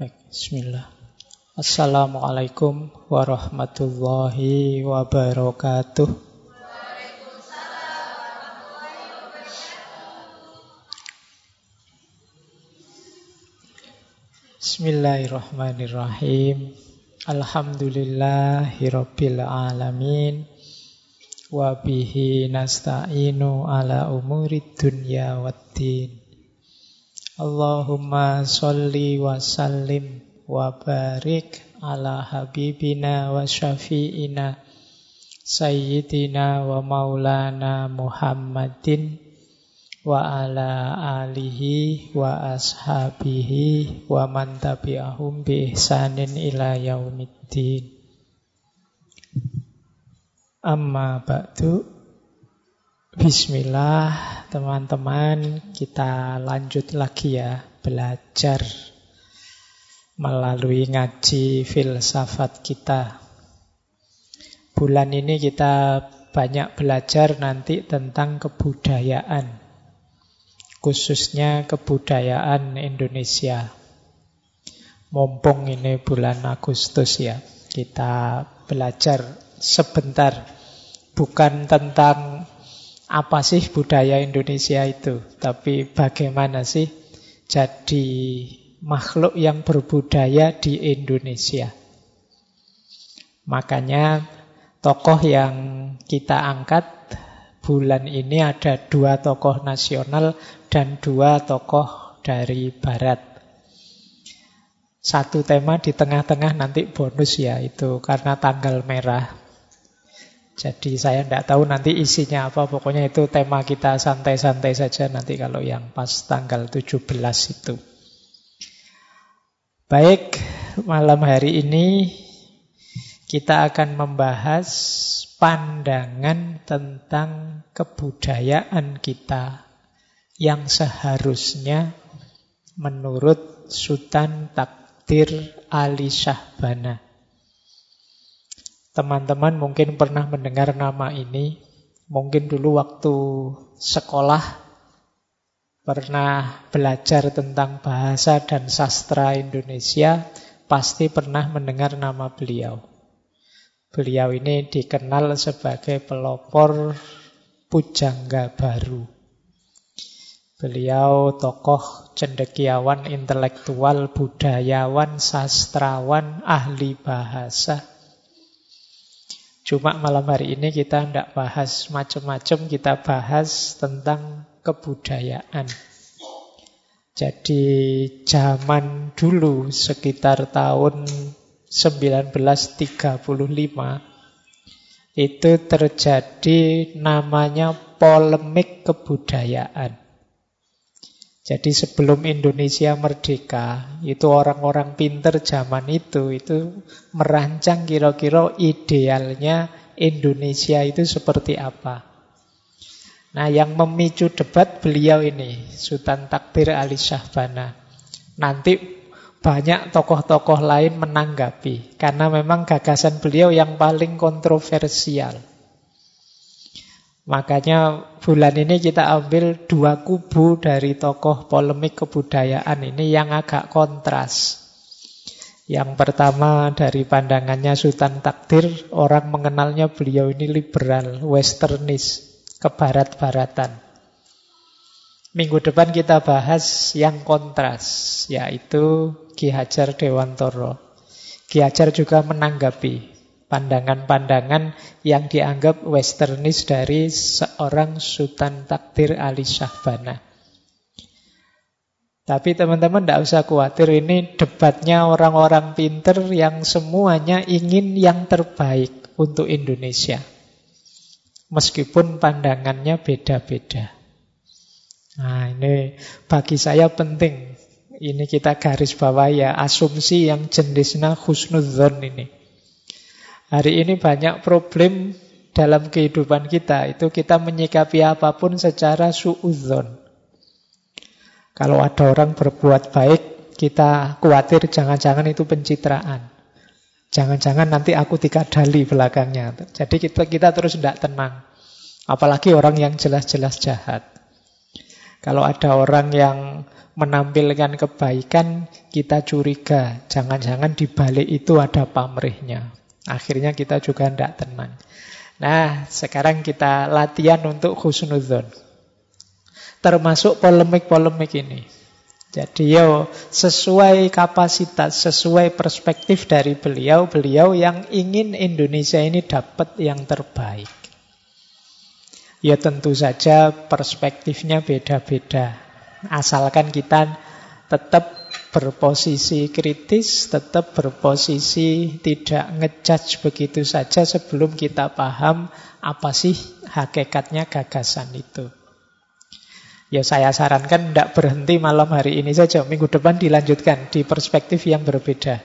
Baik, bismillah. Assalamualaikum warahmatullahi wabarakatuh. Bismillahirrahmanirrahim. Alhamdulillahirabbil alamin. Wa bihi nasta'inu ala umurid dunya waddin. Allahumma salli wa sallim wa barik ala habibina wa syafi'ina sayyidina wa maulana Muhammadin wa ala alihi wa ashabihi wa man tabi'ahum bi ihsanin ila yaumiddin. Amma ba'du Bismillah teman-teman kita lanjut lagi ya belajar melalui ngaji filsafat kita. Bulan ini kita banyak belajar nanti tentang kebudayaan, khususnya kebudayaan Indonesia. Mumpung ini bulan Agustus ya, kita belajar sebentar, bukan tentang apa sih budaya Indonesia itu, tapi bagaimana sih jadi makhluk yang berbudaya di Indonesia. Makanya tokoh yang kita angkat bulan ini ada dua tokoh nasional dan dua tokoh dari barat. Satu tema di tengah-tengah nanti bonus ya itu karena tanggal merah. Jadi saya tidak tahu nanti isinya apa, pokoknya itu tema kita santai-santai saja nanti kalau yang pas tanggal 17 itu. Baik, malam hari ini kita akan membahas pandangan tentang kebudayaan kita yang seharusnya menurut Sultan Takdir Ali Syahbana. Teman-teman mungkin pernah mendengar nama ini. Mungkin dulu waktu sekolah pernah belajar tentang bahasa dan sastra Indonesia, pasti pernah mendengar nama beliau. Beliau ini dikenal sebagai pelopor pujangga baru. Beliau tokoh cendekiawan, intelektual, budayawan, sastrawan, ahli bahasa Cuma malam hari ini kita tidak bahas macam-macam, kita bahas tentang kebudayaan. Jadi zaman dulu sekitar tahun 1935 itu terjadi namanya polemik kebudayaan. Jadi sebelum Indonesia merdeka, itu orang-orang pinter zaman itu itu merancang kira-kira idealnya Indonesia itu seperti apa. Nah, yang memicu debat beliau ini, Sultan Takbir Ali Syahbana. Nanti banyak tokoh-tokoh lain menanggapi karena memang gagasan beliau yang paling kontroversial. Makanya bulan ini kita ambil dua kubu dari tokoh polemik kebudayaan ini yang agak kontras. Yang pertama dari pandangannya Sultan Takdir, orang mengenalnya beliau ini liberal, westernis, kebarat-baratan. Minggu depan kita bahas yang kontras, yaitu Ki Hajar Dewantoro. Ki Hajar juga menanggapi pandangan-pandangan yang dianggap westernis dari seorang Sultan Takdir Ali Syahbana. Tapi teman-teman tidak usah khawatir, ini debatnya orang-orang pinter yang semuanya ingin yang terbaik untuk Indonesia. Meskipun pandangannya beda-beda. Nah ini bagi saya penting. Ini kita garis bawah ya, asumsi yang jenisnya khusnudzon ini. Hari ini banyak problem dalam kehidupan kita. Itu kita menyikapi apa pun secara suudzon. Kalau ada orang berbuat baik, kita khawatir jangan-jangan itu pencitraan. Jangan-jangan nanti aku dikadali belakangnya. Jadi kita, kita terus tidak tenang. Apalagi orang yang jelas-jelas jahat. Kalau ada orang yang menampilkan kebaikan, kita curiga. Jangan-jangan di balik itu ada pamrihnya. Akhirnya kita juga tidak tenang. Nah, sekarang kita latihan untuk khusnudzon. Termasuk polemik-polemik ini. Jadi yo sesuai kapasitas, sesuai perspektif dari beliau, beliau yang ingin Indonesia ini dapat yang terbaik. Ya tentu saja perspektifnya beda-beda. Asalkan kita tetap berposisi kritis, tetap berposisi tidak ngejudge begitu saja sebelum kita paham apa sih hakikatnya gagasan itu. Ya saya sarankan tidak berhenti malam hari ini saja. Minggu depan dilanjutkan di perspektif yang berbeda.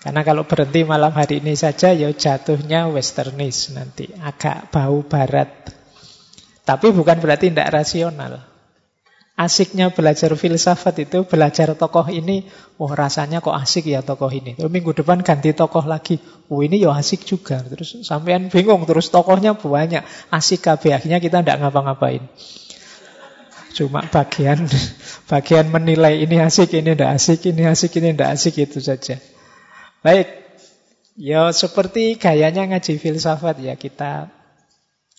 Karena kalau berhenti malam hari ini saja ya jatuhnya westernis nanti. Agak bau barat. Tapi bukan berarti tidak rasional. Asiknya belajar filsafat itu belajar tokoh ini, oh rasanya kok asik ya tokoh ini. Terus minggu depan ganti tokoh lagi, oh ini ya asik juga. Terus sampean bingung, terus tokohnya banyak. Asik kabeh akhirnya kita tidak ngapa-ngapain. Cuma bagian bagian menilai ini asik, ini tidak asik, ini asik, ini tidak asik itu saja. Baik, ya seperti gayanya ngaji filsafat ya kita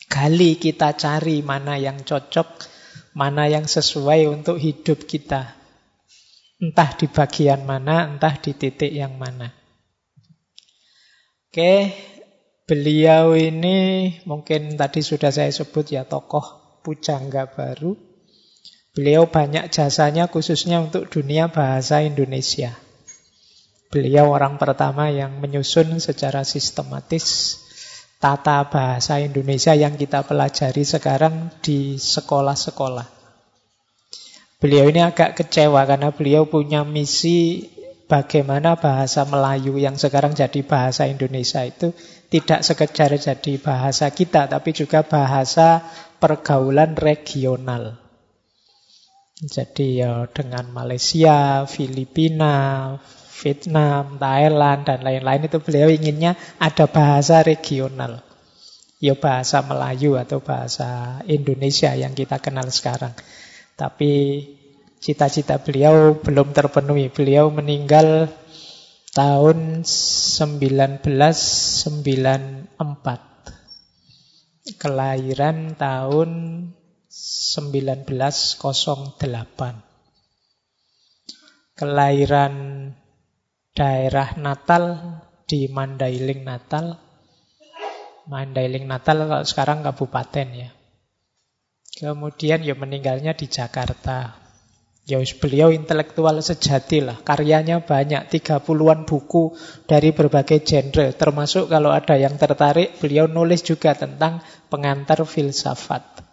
gali, kita cari mana yang cocok, mana yang sesuai untuk hidup kita. Entah di bagian mana, entah di titik yang mana. Oke, beliau ini mungkin tadi sudah saya sebut ya tokoh pujangga baru. Beliau banyak jasanya khususnya untuk dunia bahasa Indonesia. Beliau orang pertama yang menyusun secara sistematis tata bahasa Indonesia yang kita pelajari sekarang di sekolah-sekolah. Beliau ini agak kecewa karena beliau punya misi bagaimana bahasa Melayu yang sekarang jadi bahasa Indonesia itu tidak sekedar jadi bahasa kita, tapi juga bahasa pergaulan regional. Jadi ya dengan Malaysia, Filipina, Vietnam, Thailand, dan lain-lain itu beliau inginnya ada bahasa regional. Ya bahasa Melayu atau bahasa Indonesia yang kita kenal sekarang. Tapi cita-cita beliau belum terpenuhi. Beliau meninggal tahun 1994. Kelahiran tahun 1908. Kelahiran daerah Natal di Mandailing Natal. Mandailing Natal sekarang kabupaten ya. Kemudian ya meninggalnya di Jakarta. Ya beliau intelektual sejati lah. Karyanya banyak, 30-an buku dari berbagai genre. Termasuk kalau ada yang tertarik, beliau nulis juga tentang pengantar filsafat.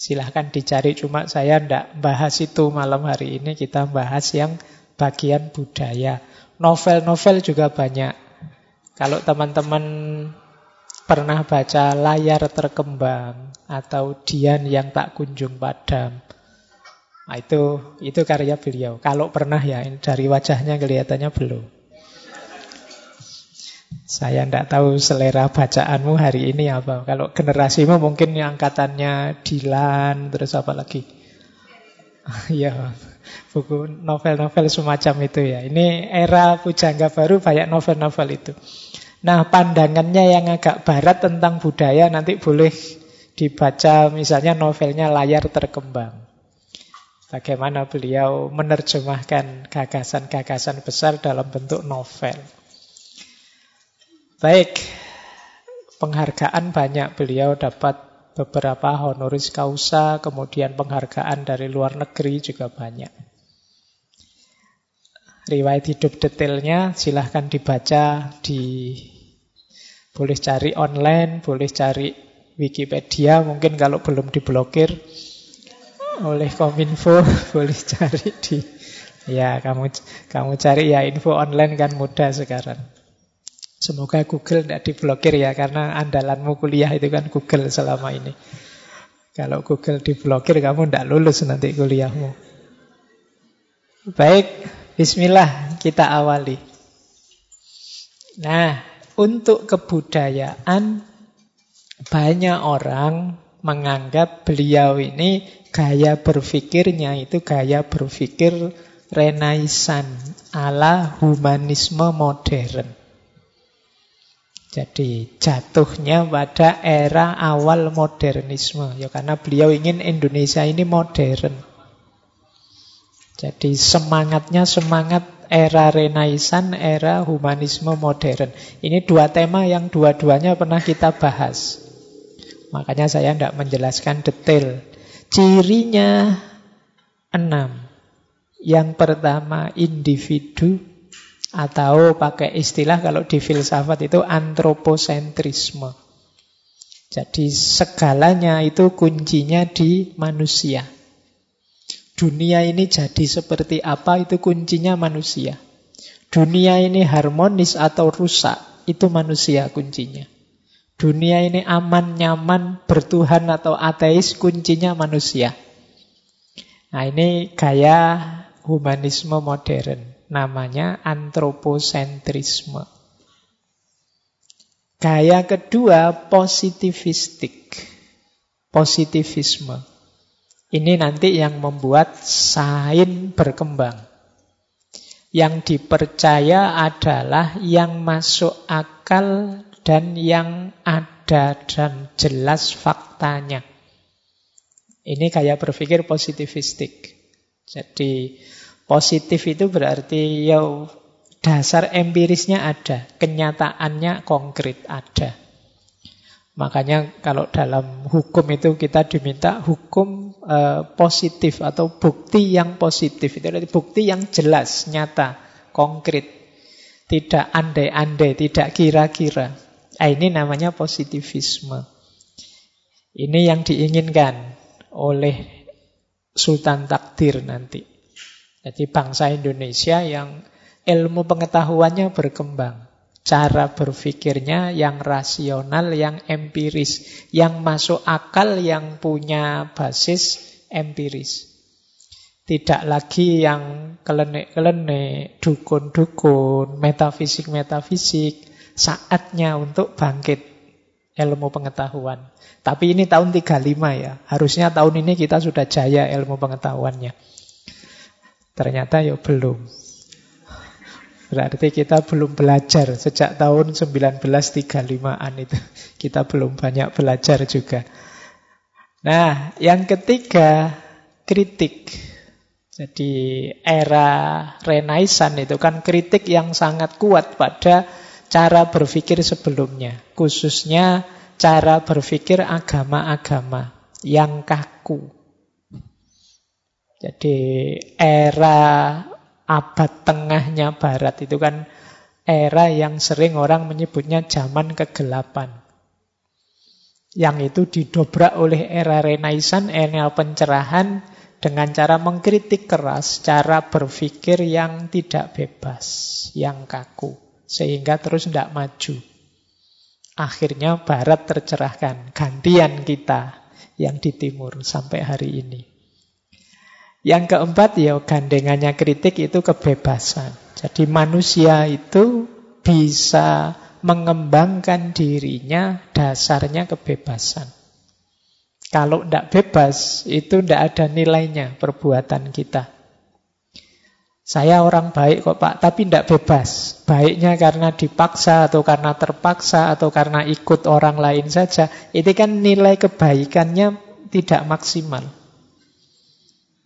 Silahkan dicari, cuma saya tidak bahas itu malam hari ini. Kita bahas yang bagian budaya. Novel-novel juga banyak. Kalau teman-teman pernah baca layar terkembang atau Dian yang tak kunjung padam. Nah, itu itu karya beliau. Kalau pernah ya dari wajahnya kelihatannya belum. Saya tidak tahu selera bacaanmu hari ini apa. Kalau generasimu mungkin angkatannya Dilan, terus apa lagi? ya, buku novel-novel semacam itu ya. Ini era pujangga baru banyak novel-novel itu. Nah, pandangannya yang agak barat tentang budaya nanti boleh dibaca misalnya novelnya Layar Terkembang. Bagaimana beliau menerjemahkan gagasan-gagasan besar dalam bentuk novel. Baik, penghargaan banyak beliau dapat beberapa honoris causa, kemudian penghargaan dari luar negeri juga banyak. Riwayat hidup detailnya silahkan dibaca di boleh cari online, boleh cari Wikipedia, mungkin kalau belum diblokir oleh Kominfo boleh cari di ya kamu kamu cari ya info online kan mudah sekarang. Semoga Google tidak diblokir ya, karena andalanmu kuliah itu kan Google selama ini. Kalau Google diblokir, kamu tidak lulus nanti kuliahmu. Baik, bismillah kita awali. Nah, untuk kebudayaan, banyak orang menganggap beliau ini gaya berpikirnya itu gaya berpikir renaisan ala humanisme modern. Jadi jatuhnya pada era awal modernisme ya karena beliau ingin Indonesia ini modern. Jadi semangatnya semangat era renaisan, era humanisme modern. Ini dua tema yang dua-duanya pernah kita bahas. Makanya saya tidak menjelaskan detail. Cirinya enam. Yang pertama individu atau pakai istilah kalau di filsafat itu antroposentrisme. Jadi segalanya itu kuncinya di manusia. Dunia ini jadi seperti apa itu kuncinya manusia. Dunia ini harmonis atau rusak itu manusia kuncinya. Dunia ini aman, nyaman, bertuhan atau ateis kuncinya manusia. Nah ini gaya humanisme modern. Namanya antroposentrisme. Gaya kedua positivistik. Positivisme. Ini nanti yang membuat sains berkembang. Yang dipercaya adalah yang masuk akal dan yang ada dan jelas faktanya. Ini gaya berpikir positivistik. Jadi Positif itu berarti ya dasar empirisnya ada, kenyataannya konkret ada. Makanya kalau dalam hukum itu kita diminta hukum e, positif atau bukti yang positif. Itu adalah bukti yang jelas, nyata, konkret. Tidak andai-andai, tidak kira-kira. Nah, ini namanya positivisme. Ini yang diinginkan oleh Sultan Takdir nanti. Jadi bangsa Indonesia yang ilmu pengetahuannya berkembang. Cara berpikirnya yang rasional, yang empiris. Yang masuk akal, yang punya basis empiris. Tidak lagi yang kelenek-kelenek, dukun-dukun, metafisik-metafisik. Saatnya untuk bangkit ilmu pengetahuan. Tapi ini tahun 35 ya. Harusnya tahun ini kita sudah jaya ilmu pengetahuannya. Ternyata ya belum. Berarti kita belum belajar sejak tahun 1935-an itu. Kita belum banyak belajar juga. Nah, yang ketiga, kritik. Jadi era Renaisan itu kan kritik yang sangat kuat pada cara berpikir sebelumnya. Khususnya cara berpikir agama-agama yang kaku. Jadi era abad tengahnya barat itu kan era yang sering orang menyebutnya zaman kegelapan. Yang itu didobrak oleh era Renaisan, era pencerahan dengan cara mengkritik keras, cara berpikir yang tidak bebas, yang kaku. Sehingga terus tidak maju. Akhirnya barat tercerahkan, gantian kita yang di timur sampai hari ini. Yang keempat ya gandengannya kritik itu kebebasan. Jadi manusia itu bisa mengembangkan dirinya dasarnya kebebasan. Kalau tidak bebas, itu tidak ada nilainya perbuatan kita. Saya orang baik kok Pak, tapi tidak bebas. Baiknya karena dipaksa atau karena terpaksa atau karena ikut orang lain saja. Itu kan nilai kebaikannya tidak maksimal.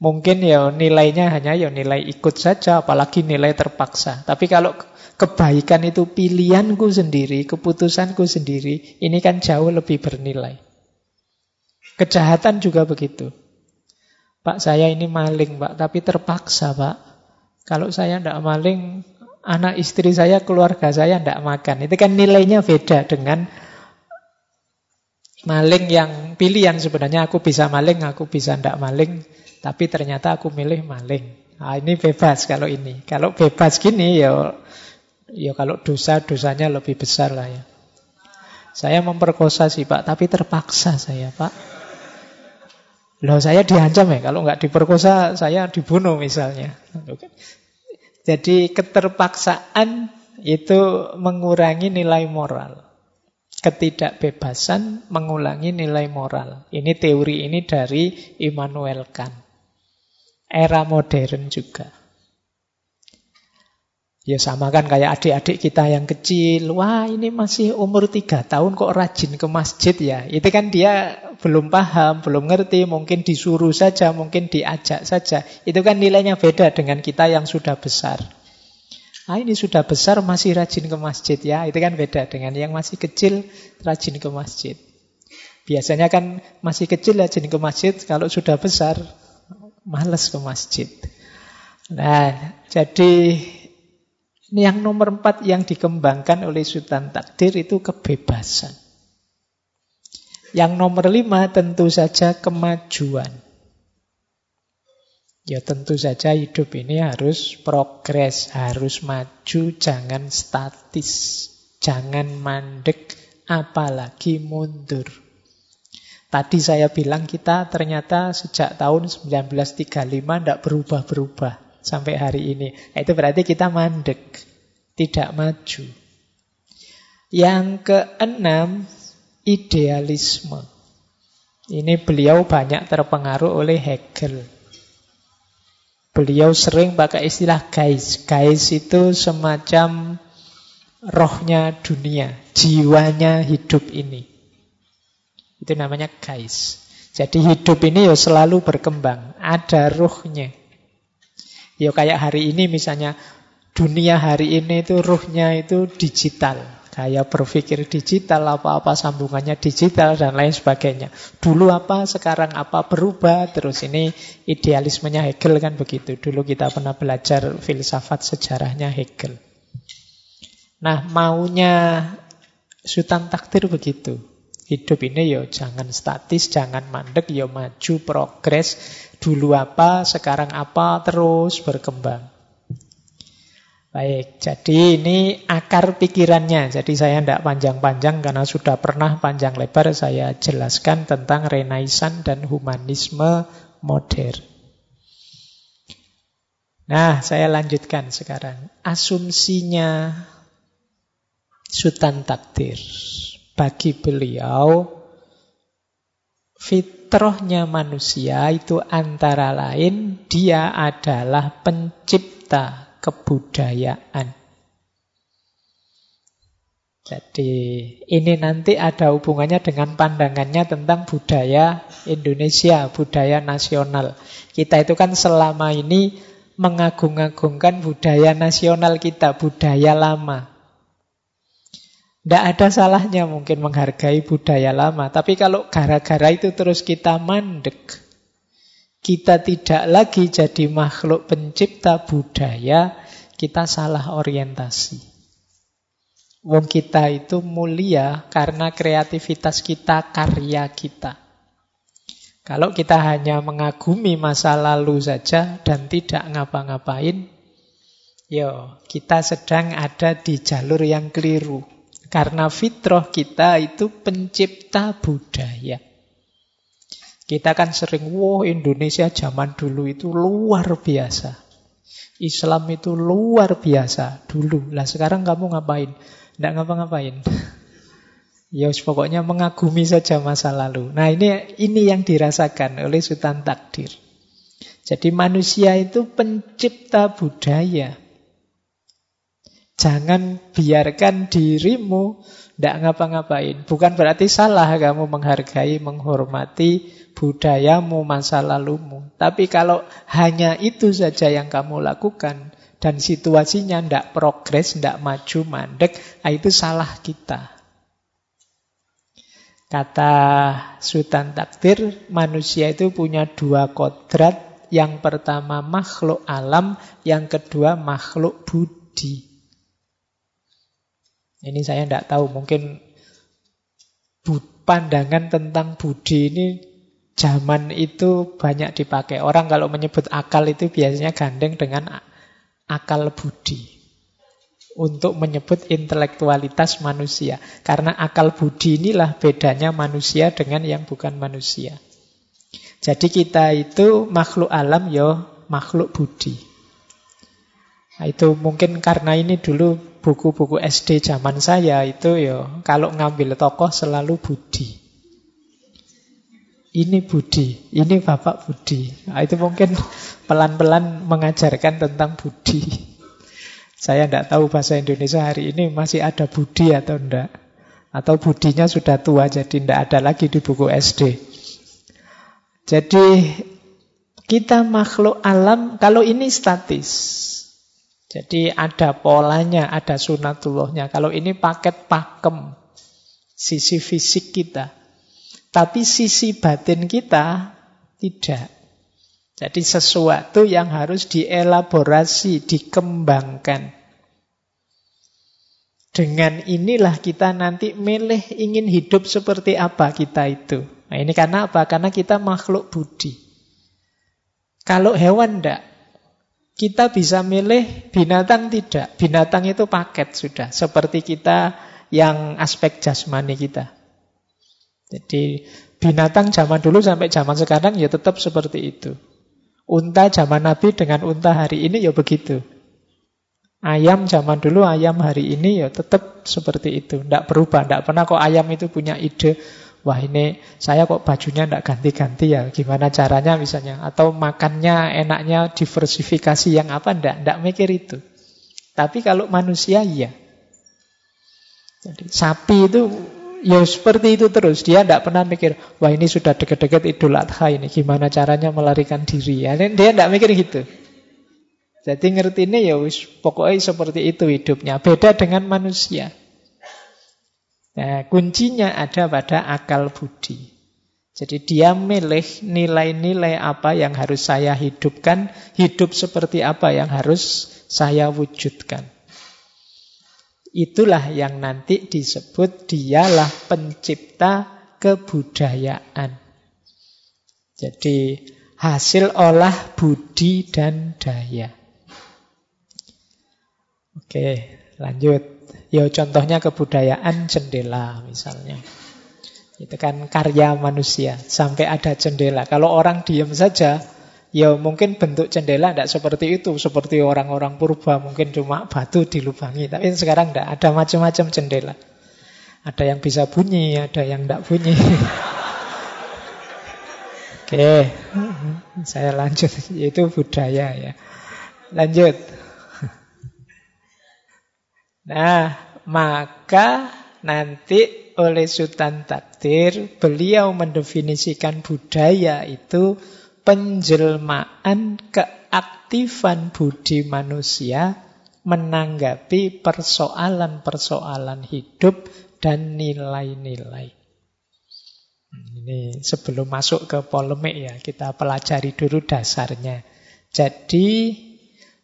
Mungkin ya nilainya hanya ya nilai ikut saja, apalagi nilai terpaksa. Tapi kalau kebaikan itu pilihanku sendiri, keputusanku sendiri, ini kan jauh lebih bernilai. Kejahatan juga begitu. Pak saya ini maling pak, tapi terpaksa pak. Kalau saya tidak maling, anak istri saya, keluarga saya tidak makan. Itu kan nilainya beda dengan maling yang pilihan sebenarnya aku bisa maling, aku bisa tidak maling. Tapi ternyata aku milih maling. Nah, ini bebas kalau ini. Kalau bebas gini ya ya kalau dosa dosanya lebih besar lah ya. Saya memperkosa sih Pak, tapi terpaksa saya Pak. Loh saya diancam ya, kalau nggak diperkosa saya dibunuh misalnya. Jadi keterpaksaan itu mengurangi nilai moral. ketidakbebasan mengulangi nilai moral. Ini teori ini dari Immanuel Kant. Era modern juga. Ya sama kan kayak adik-adik kita yang kecil. Wah ini masih umur tiga tahun kok rajin ke masjid ya. Itu kan dia belum paham, belum ngerti. Mungkin disuruh saja, mungkin diajak saja. Itu kan nilainya beda dengan kita yang sudah besar. Ah ini sudah besar masih rajin ke masjid ya. Itu kan beda dengan yang masih kecil rajin ke masjid. Biasanya kan masih kecil rajin ke masjid. Kalau sudah besar males ke masjid. Nah jadi yang nomor empat yang dikembangkan oleh Sultan Takdir itu kebebasan. Yang nomor lima tentu saja kemajuan. Ya tentu saja hidup ini harus progres, harus maju, jangan statis, jangan mandek, apalagi mundur. Tadi saya bilang kita ternyata sejak tahun 1935 tidak berubah-berubah sampai hari ini. Nah, itu berarti kita mandek, tidak maju. Yang keenam, idealisme. Ini beliau banyak terpengaruh oleh Hegel. Beliau sering pakai istilah guys. Guys itu semacam rohnya dunia, jiwanya hidup ini. Itu namanya guys. Jadi hidup ini ya selalu berkembang, ada ruhnya. Ya kayak hari ini misalnya dunia hari ini itu ruhnya itu digital. Kayak berpikir digital, apa-apa sambungannya digital dan lain sebagainya. Dulu apa, sekarang apa, berubah. Terus ini idealismenya Hegel kan begitu. Dulu kita pernah belajar filsafat sejarahnya Hegel. Nah maunya Sultan Takdir begitu. Hidup ini yo jangan statis, jangan mandek, yo maju, progres. Dulu apa, sekarang apa, terus berkembang. Baik, jadi ini akar pikirannya. Jadi saya tidak panjang-panjang karena sudah pernah panjang lebar saya jelaskan tentang Renaisan dan humanisme modern. Nah, saya lanjutkan sekarang. Asumsinya Sultan Takdir. Bagi beliau, fitrahnya manusia itu antara lain dia adalah pencipta kebudayaan. Jadi ini nanti ada hubungannya dengan pandangannya tentang budaya Indonesia, budaya nasional. Kita itu kan selama ini mengagung-agungkan budaya nasional kita, budaya lama. Tidak ada salahnya mungkin menghargai budaya lama. Tapi kalau gara-gara itu terus kita mandek, kita tidak lagi jadi makhluk pencipta budaya, kita salah orientasi. Wong kita itu mulia karena kreativitas kita, karya kita. Kalau kita hanya mengagumi masa lalu saja dan tidak ngapa-ngapain, yo kita sedang ada di jalur yang keliru. Karena fitrah kita itu pencipta budaya. Kita kan sering, wow Indonesia zaman dulu itu luar biasa. Islam itu luar biasa dulu. Lah sekarang kamu ngapain? Tidak ngapa-ngapain. Ya pokoknya mengagumi saja masa lalu. Nah ini ini yang dirasakan oleh Sultan Takdir. Jadi manusia itu pencipta budaya. Jangan biarkan dirimu tidak ngapa-ngapain. Bukan berarti salah kamu menghargai, menghormati budayamu, masa lalumu. Tapi kalau hanya itu saja yang kamu lakukan dan situasinya tidak progres, tidak maju, mandek, nah itu salah kita. Kata Sultan Takdir, manusia itu punya dua kodrat. Yang pertama makhluk alam, yang kedua makhluk budi. Ini saya tidak tahu, mungkin pandangan tentang budi ini zaman itu banyak dipakai. Orang kalau menyebut akal itu biasanya gandeng dengan akal budi. Untuk menyebut intelektualitas manusia. Karena akal budi inilah bedanya manusia dengan yang bukan manusia. Jadi kita itu makhluk alam yo makhluk budi. Nah, itu mungkin karena ini dulu buku-buku SD zaman saya itu ya kalau ngambil tokoh selalu Budi. Ini Budi, ini Bapak Budi. Nah, itu mungkin pelan-pelan mengajarkan tentang Budi. Saya tidak tahu bahasa Indonesia hari ini masih ada Budi atau enggak. Atau Budinya sudah tua jadi tidak ada lagi di buku SD. Jadi kita makhluk alam kalau ini statis. Jadi ada polanya, ada sunatullahnya. Kalau ini paket pakem, sisi fisik kita. Tapi sisi batin kita tidak. Jadi sesuatu yang harus dielaborasi, dikembangkan. Dengan inilah kita nanti milih ingin hidup seperti apa kita itu. Nah ini karena apa? Karena kita makhluk budi. Kalau hewan tidak. Kita bisa milih, binatang tidak. Binatang itu paket sudah. Seperti kita yang aspek jasmani kita. Jadi binatang zaman dulu sampai zaman sekarang ya tetap seperti itu. Unta zaman Nabi dengan unta hari ini ya begitu. Ayam zaman dulu, ayam hari ini ya tetap seperti itu. Tidak berubah, tidak pernah kok ayam itu punya ide, wah ini saya kok bajunya tidak ganti-ganti ya, gimana caranya misalnya. Atau makannya enaknya diversifikasi yang apa, tidak, tidak mikir itu. Tapi kalau manusia iya. Jadi sapi itu Ya seperti itu terus. Dia tidak pernah mikir, wah ini sudah deket-deket idul adha ini. Gimana caranya melarikan diri. Ya, dia tidak mikir gitu. Jadi ngerti ini ya pokoknya seperti itu hidupnya. Beda dengan manusia. Nah, kuncinya ada pada akal budi. Jadi dia milih nilai-nilai apa yang harus saya hidupkan, hidup seperti apa yang harus saya wujudkan. Itulah yang nanti disebut dialah pencipta kebudayaan. Jadi hasil olah budi dan daya. Oke, lanjut. Ya contohnya kebudayaan jendela misalnya. Itu kan karya manusia sampai ada jendela. Kalau orang diam saja, Ya mungkin bentuk jendela tidak seperti itu, seperti orang-orang purba mungkin cuma batu dilubangi. Tapi sekarang tidak, ada macam-macam jendela. Ada yang bisa bunyi, ada yang tidak bunyi. Oke, saya lanjut. Itu budaya ya. Lanjut. Nah, maka nanti oleh Sultan Takdir, beliau mendefinisikan budaya itu penjelmaan keaktifan budi manusia menanggapi persoalan-persoalan hidup dan nilai-nilai. Ini sebelum masuk ke polemik ya, kita pelajari dulu dasarnya. Jadi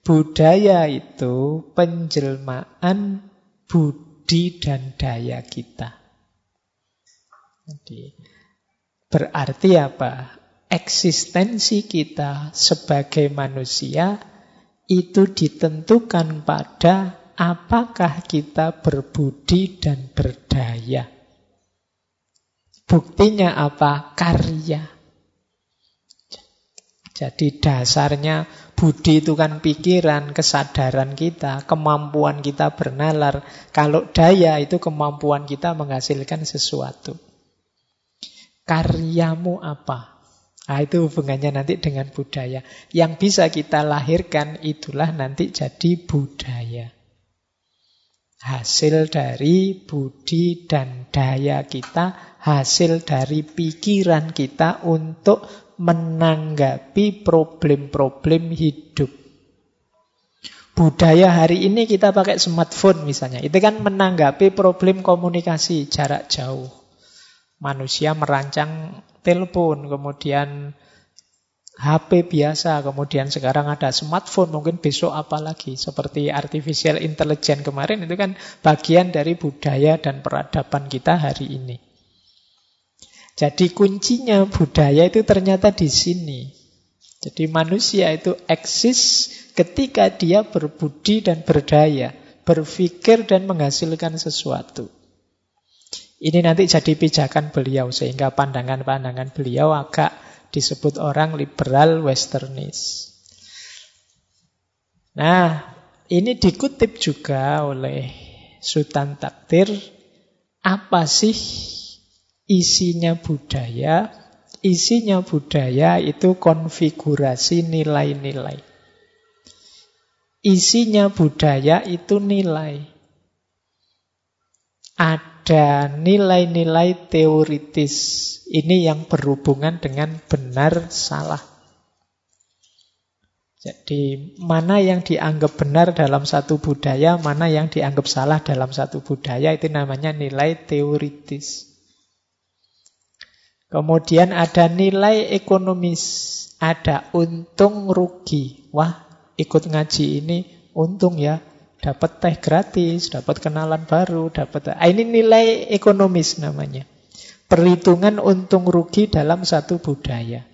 budaya itu penjelmaan budi dan daya kita. Jadi berarti apa? eksistensi kita sebagai manusia itu ditentukan pada apakah kita berbudi dan berdaya. Buktinya apa? Karya. Jadi dasarnya budi itu kan pikiran, kesadaran kita, kemampuan kita bernalar. Kalau daya itu kemampuan kita menghasilkan sesuatu. Karyamu apa? Nah, itu hubungannya nanti dengan budaya. Yang bisa kita lahirkan itulah nanti jadi budaya. Hasil dari budi dan daya kita, hasil dari pikiran kita untuk menanggapi problem-problem hidup. Budaya hari ini kita pakai smartphone misalnya. Itu kan menanggapi problem komunikasi jarak jauh. Manusia merancang telepon, kemudian HP biasa, kemudian sekarang ada smartphone, mungkin besok apa lagi. Seperti artificial intelligence kemarin itu kan bagian dari budaya dan peradaban kita hari ini. Jadi kuncinya budaya itu ternyata di sini. Jadi manusia itu eksis ketika dia berbudi dan berdaya, berpikir dan menghasilkan sesuatu. Ini nanti jadi pijakan beliau sehingga pandangan-pandangan beliau agak disebut orang liberal westernis. Nah, ini dikutip juga oleh Sultan Takdir. Apa sih isinya budaya? Isinya budaya itu konfigurasi nilai-nilai. Isinya budaya itu nilai. Ada nilai-nilai teoritis. Ini yang berhubungan dengan benar salah. Jadi mana yang dianggap benar dalam satu budaya, mana yang dianggap salah dalam satu budaya, itu namanya nilai teoritis. Kemudian ada nilai ekonomis, ada untung rugi. Wah, ikut ngaji ini untung ya, dapat teh gratis, dapat kenalan baru, dapat ah, ini nilai ekonomis namanya. Perhitungan untung rugi dalam satu budaya.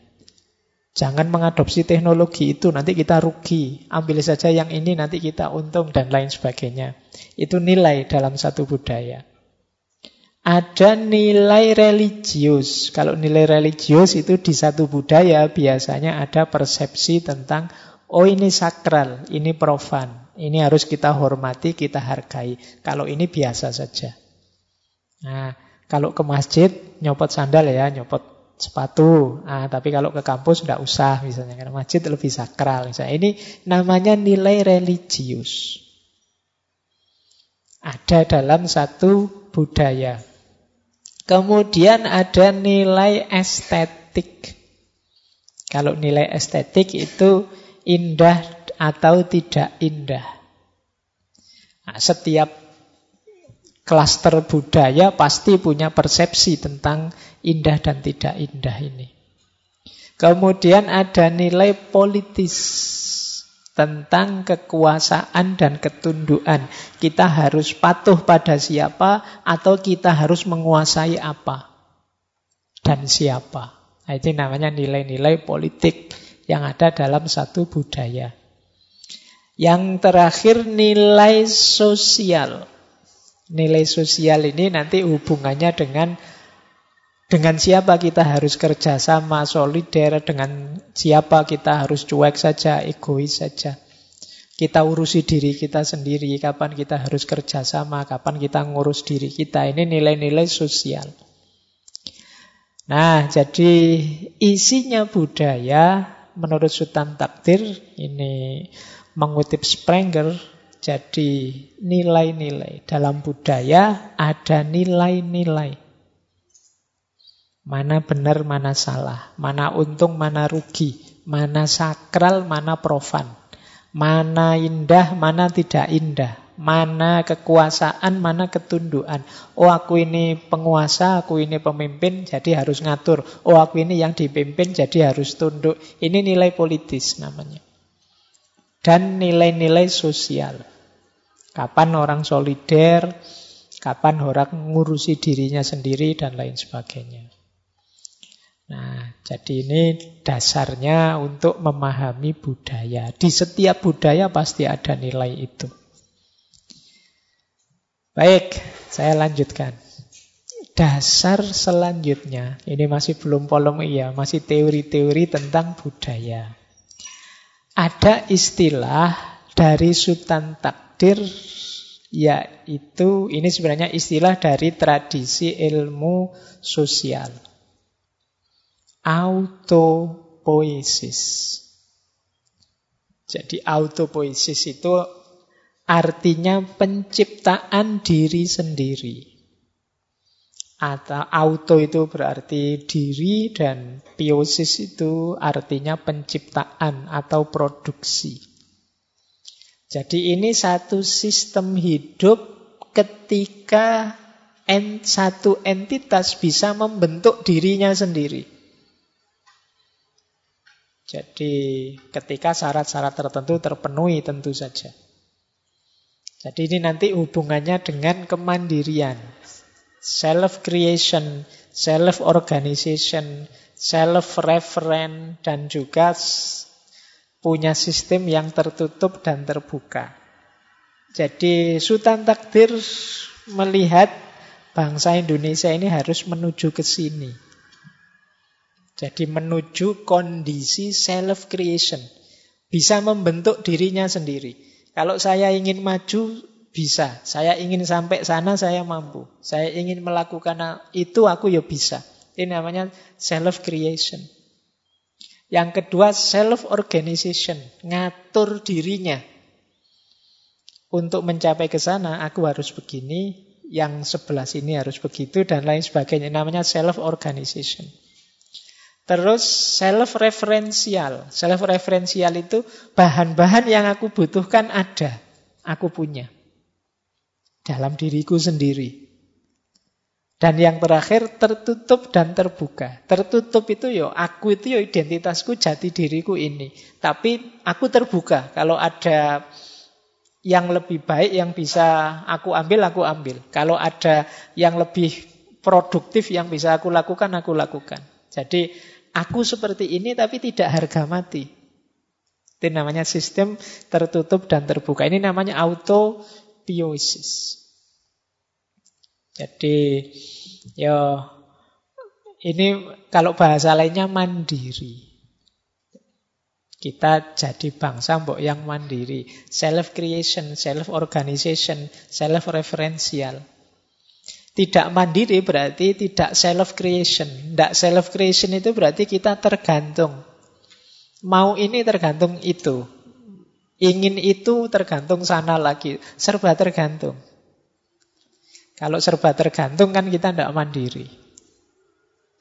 Jangan mengadopsi teknologi itu, nanti kita rugi. Ambil saja yang ini, nanti kita untung, dan lain sebagainya. Itu nilai dalam satu budaya. Ada nilai religius. Kalau nilai religius itu di satu budaya biasanya ada persepsi tentang, oh ini sakral, ini profan. Ini harus kita hormati, kita hargai. Kalau ini biasa saja. Nah, kalau ke masjid, nyopot sandal ya, nyopot sepatu. Ah, tapi kalau ke kampus tidak usah misalnya karena masjid lebih sakral. Misalnya. Ini namanya nilai religius. Ada dalam satu budaya. Kemudian ada nilai estetik. Kalau nilai estetik itu indah atau tidak indah. Nah, setiap klaster budaya pasti punya persepsi tentang indah dan tidak indah ini. Kemudian ada nilai politis tentang kekuasaan dan ketundukan. Kita harus patuh pada siapa atau kita harus menguasai apa dan siapa. Nah, itu namanya nilai-nilai politik yang ada dalam satu budaya. Yang terakhir nilai sosial. Nilai sosial ini nanti hubungannya dengan dengan siapa kita harus kerjasama, solider, dengan siapa kita harus cuek saja, egois saja. Kita urusi diri kita sendiri, kapan kita harus kerjasama, kapan kita ngurus diri kita. Ini nilai-nilai sosial. Nah, jadi isinya budaya menurut Sultan Takdir, ini mengutip Sprenger, jadi nilai-nilai. Dalam budaya ada nilai-nilai. Mana benar, mana salah. Mana untung, mana rugi. Mana sakral, mana profan. Mana indah, mana tidak indah. Mana kekuasaan, mana ketundukan. Oh aku ini penguasa, aku ini pemimpin, jadi harus ngatur. Oh aku ini yang dipimpin, jadi harus tunduk. Ini nilai politis namanya. Dan nilai-nilai sosial. Kapan orang solider, kapan orang ngurusi dirinya sendiri, dan lain sebagainya. Nah, jadi ini dasarnya untuk memahami budaya. Di setiap budaya pasti ada nilai itu. Baik, saya lanjutkan. Dasar selanjutnya, ini masih belum polemik ya, masih teori-teori tentang budaya. Ada istilah dari Sultan Takdir yaitu ini sebenarnya istilah dari tradisi ilmu sosial autopoiesis. Jadi autopoiesis itu artinya penciptaan diri sendiri. Atau auto itu berarti diri dan poiesis itu artinya penciptaan atau produksi. Jadi ini satu sistem hidup ketika satu entitas bisa membentuk dirinya sendiri. Jadi ketika syarat-syarat tertentu terpenuhi tentu saja. Jadi ini nanti hubungannya dengan kemandirian. Self-creation, self-organization, self-referent, dan juga punya sistem yang tertutup dan terbuka. Jadi Sultan Takdir melihat bangsa Indonesia ini harus menuju ke sini. Jadi menuju kondisi self-creation. Bisa membentuk dirinya sendiri. Kalau saya ingin maju, bisa. Saya ingin sampai sana, saya mampu. Saya ingin melakukan itu, aku ya bisa. Ini namanya self-creation. Yang kedua, self-organization. Ngatur dirinya. Untuk mencapai ke sana, aku harus begini, yang sebelah sini harus begitu, dan lain sebagainya. Namanya self-organization. Terus self-referential. Self-referential itu bahan-bahan yang aku butuhkan ada. Aku punya. Dalam diriku sendiri. Dan yang terakhir tertutup dan terbuka. Tertutup itu yo, aku itu yo identitasku jati diriku ini. Tapi aku terbuka. Kalau ada yang lebih baik yang bisa aku ambil, aku ambil. Kalau ada yang lebih produktif yang bisa aku lakukan, aku lakukan. Jadi Aku seperti ini tapi tidak harga mati. Itu namanya sistem tertutup dan terbuka. Ini namanya autopiosis. Jadi ya ini kalau bahasa lainnya mandiri. Kita jadi bangsa mbok yang mandiri, self creation, self organization, self referential. Tidak mandiri berarti tidak self-creation. Tidak self-creation itu berarti kita tergantung. Mau ini tergantung itu. Ingin itu tergantung sana lagi. Serba tergantung. Kalau serba tergantung kan kita tidak mandiri.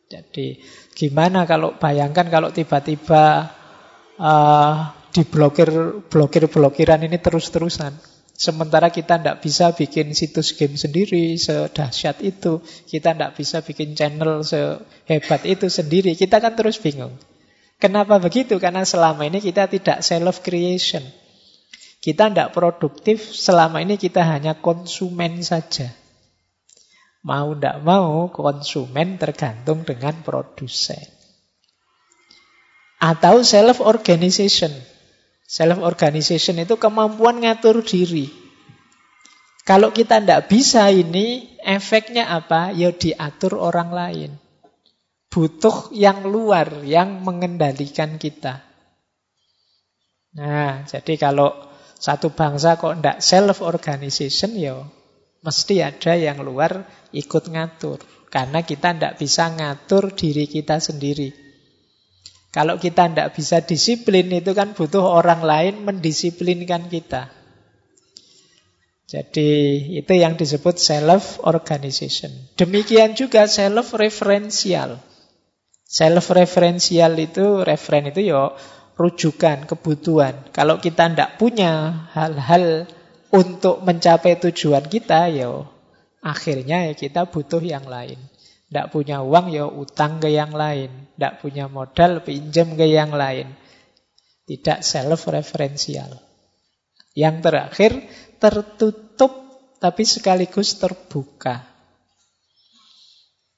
Jadi gimana kalau bayangkan kalau tiba-tiba uh, diblokir blokir-blokiran ini terus-terusan. Sementara kita tidak bisa bikin situs game sendiri sedahsyat itu. Kita tidak bisa bikin channel sehebat itu sendiri. Kita kan terus bingung. Kenapa begitu? Karena selama ini kita tidak self-creation. Kita tidak produktif, selama ini kita hanya konsumen saja. Mau tidak mau, konsumen tergantung dengan produsen. Atau self-organization. Self-organization itu kemampuan ngatur diri. Kalau kita tidak bisa ini, efeknya apa? Ya diatur orang lain. Butuh yang luar yang mengendalikan kita. Nah, jadi kalau satu bangsa kok tidak self-organization, ya mesti ada yang luar ikut ngatur. Karena kita tidak bisa ngatur diri kita sendiri. Kalau kita tidak bisa disiplin itu kan butuh orang lain mendisiplinkan kita. Jadi itu yang disebut self-organization. Demikian juga self-referential. Self-referential itu, referen itu ya rujukan, kebutuhan. Kalau kita tidak punya hal-hal untuk mencapai tujuan kita, ya akhirnya ya kita butuh yang lain. Tidak punya uang ya utang ke yang lain. Tidak punya modal pinjam ke yang lain. Tidak self-referential. Yang terakhir tertutup tapi sekaligus terbuka.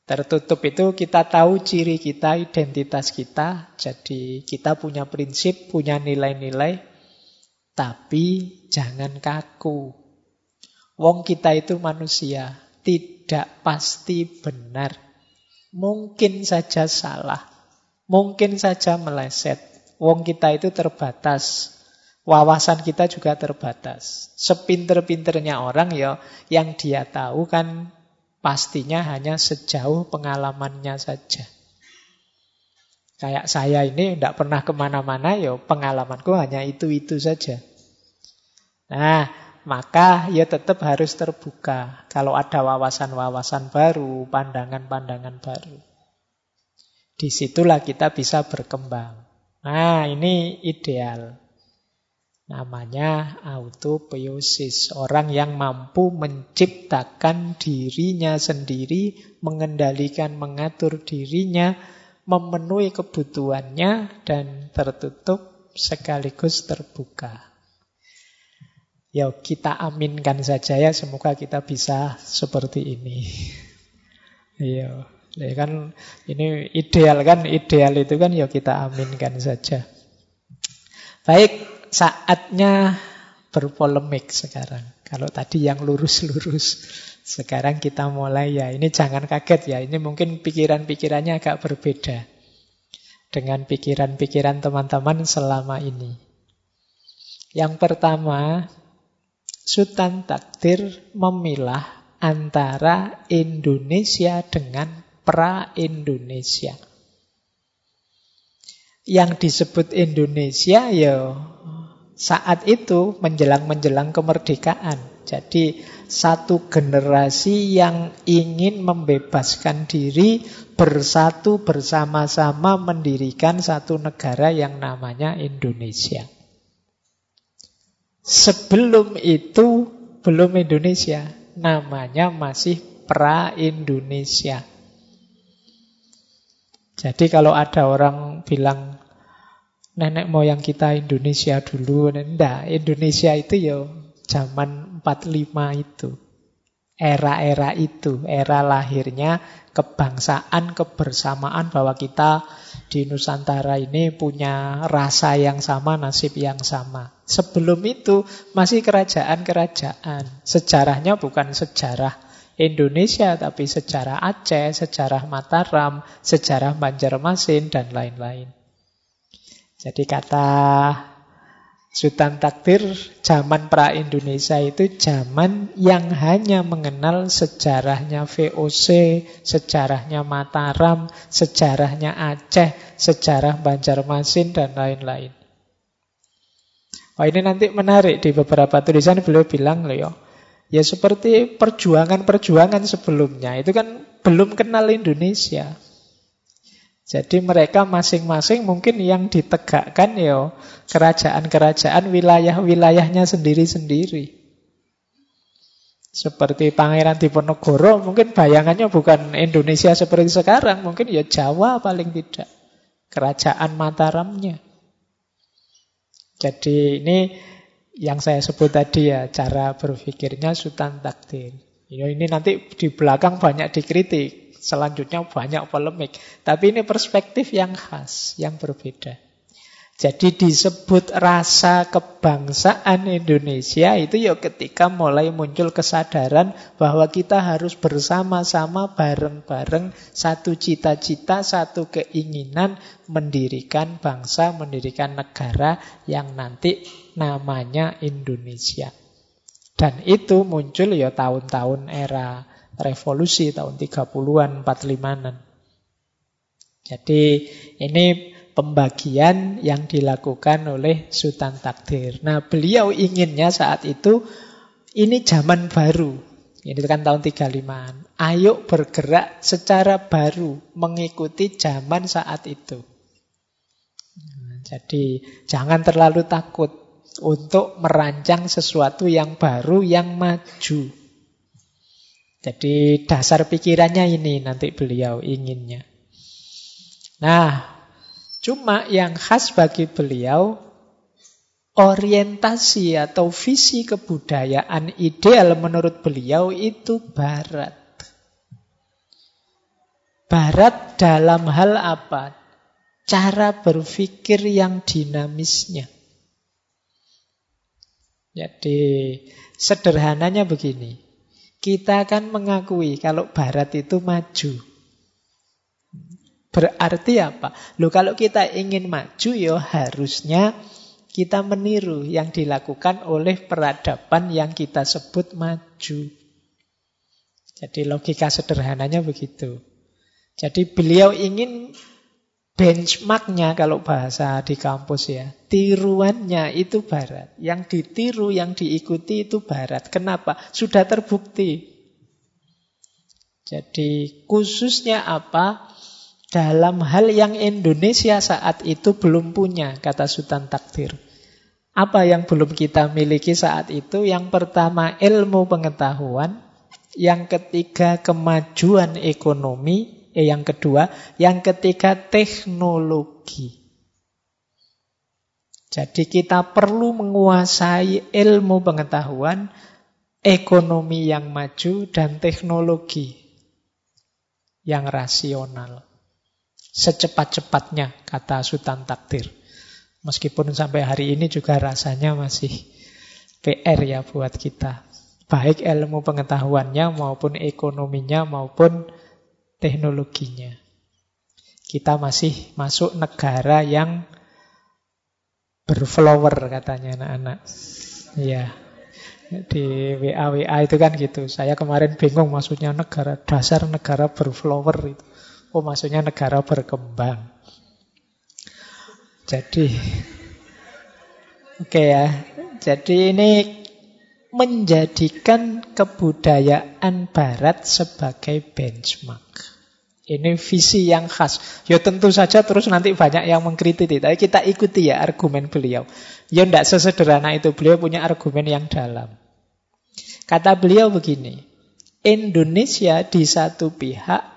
Tertutup itu kita tahu ciri kita, identitas kita. Jadi kita punya prinsip, punya nilai-nilai. Tapi jangan kaku. Wong kita itu manusia tidak pasti benar. Mungkin saja salah. Mungkin saja meleset. Wong kita itu terbatas. Wawasan kita juga terbatas. Sepinter-pinternya orang ya yang dia tahu kan pastinya hanya sejauh pengalamannya saja. Kayak saya ini tidak pernah ke mana-mana, ya pengalamanku hanya itu-itu saja. Nah, maka ya tetap harus terbuka. Kalau ada wawasan-wawasan baru, pandangan-pandangan baru. Di situlah kita bisa berkembang. Nah, ini ideal. Namanya autopiosis. Orang yang mampu menciptakan dirinya sendiri, mengendalikan, mengatur dirinya, memenuhi kebutuhannya, dan tertutup sekaligus terbuka. Ya kita aminkan saja ya semoga kita bisa seperti ini. Iya. Ya kan ini ideal kan ideal itu kan ya kita aminkan saja. Baik, saatnya berpolemik sekarang. Kalau tadi yang lurus-lurus, sekarang kita mulai ya. Ini jangan kaget ya. Ini mungkin pikiran-pikirannya agak berbeda dengan pikiran-pikiran teman-teman selama ini. Yang pertama, Sultan Takdir memilah antara Indonesia dengan pra-Indonesia. Yang disebut Indonesia ya saat itu menjelang-menjelang kemerdekaan. Jadi satu generasi yang ingin membebaskan diri bersatu bersama-sama mendirikan satu negara yang namanya Indonesia. Sebelum itu belum Indonesia, namanya masih pra-Indonesia. Jadi kalau ada orang bilang nenek moyang kita Indonesia dulu, enggak, Indonesia itu ya zaman 45 itu. Era-era itu, era lahirnya kebangsaan, kebersamaan bahwa kita di Nusantara ini punya rasa yang sama, nasib yang sama. Sebelum itu masih kerajaan-kerajaan. Sejarahnya bukan sejarah Indonesia, tapi sejarah Aceh, sejarah Mataram, sejarah Banjarmasin, dan lain-lain. Jadi kata Sultan Takdir, zaman pra-Indonesia itu zaman yang hanya mengenal sejarahnya VOC, sejarahnya Mataram, sejarahnya Aceh, sejarah Banjarmasin, dan lain-lain. Oh ini nanti menarik di beberapa tulisan beliau bilang loh ya, ya seperti perjuangan-perjuangan sebelumnya itu kan belum kenal Indonesia. Jadi mereka masing-masing mungkin yang ditegakkan ya kerajaan-kerajaan wilayah-wilayahnya sendiri-sendiri. Seperti Pangeran Diponegoro mungkin bayangannya bukan Indonesia seperti sekarang, mungkin ya Jawa paling tidak. Kerajaan Mataramnya. Jadi ini yang saya sebut tadi ya cara berpikirnya Sultan Takdir. Ya, ini nanti di belakang banyak dikritik. Selanjutnya banyak polemik. Tapi ini perspektif yang khas, yang berbeda. Jadi disebut rasa kebangsaan Indonesia itu ya ketika mulai muncul kesadaran bahwa kita harus bersama-sama bareng-bareng satu cita-cita, satu keinginan mendirikan bangsa, mendirikan negara yang nanti namanya Indonesia. Dan itu muncul ya tahun-tahun era revolusi tahun 30-an, 45-an. Jadi ini pembagian yang dilakukan oleh Sultan Takdir. Nah beliau inginnya saat itu ini zaman baru. Ini kan tahun 35-an. Ayo bergerak secara baru mengikuti zaman saat itu. jadi jangan terlalu takut untuk merancang sesuatu yang baru yang maju. Jadi dasar pikirannya ini nanti beliau inginnya. Nah, cuma yang khas bagi beliau orientasi atau visi kebudayaan ideal menurut beliau itu barat. Barat dalam hal apa? Cara berpikir yang dinamisnya. Jadi sederhananya begini. Kita akan mengakui kalau Barat itu maju. Berarti apa? Loh kalau kita ingin maju ya harusnya kita meniru yang dilakukan oleh peradaban yang kita sebut maju. Jadi logika sederhananya begitu. Jadi beliau ingin benchmarknya kalau bahasa di kampus ya, tiruannya itu barat. Yang ditiru, yang diikuti itu barat. Kenapa? Sudah terbukti. Jadi khususnya apa? Dalam hal yang Indonesia saat itu belum punya, kata Sultan Takdir. Apa yang belum kita miliki saat itu? Yang pertama ilmu pengetahuan, yang ketiga kemajuan ekonomi, Eh, yang kedua, yang ketiga teknologi. Jadi kita perlu menguasai ilmu pengetahuan, ekonomi yang maju, dan teknologi yang rasional. Secepat-cepatnya, kata Sultan Takdir. Meskipun sampai hari ini juga rasanya masih PR ya buat kita. Baik ilmu pengetahuannya maupun ekonominya maupun teknologinya. Kita masih masuk negara yang berflower katanya anak-anak. Ya. Di WA-WA itu kan gitu. Saya kemarin bingung maksudnya negara dasar negara berflower itu. Oh maksudnya negara berkembang. Jadi, oke okay ya. Jadi ini menjadikan kebudayaan Barat sebagai benchmark. Ini visi yang khas. Ya tentu saja terus nanti banyak yang mengkritik. Tapi kita ikuti ya argumen beliau. Ya tidak sesederhana itu. Beliau punya argumen yang dalam. Kata beliau begini. Indonesia di satu pihak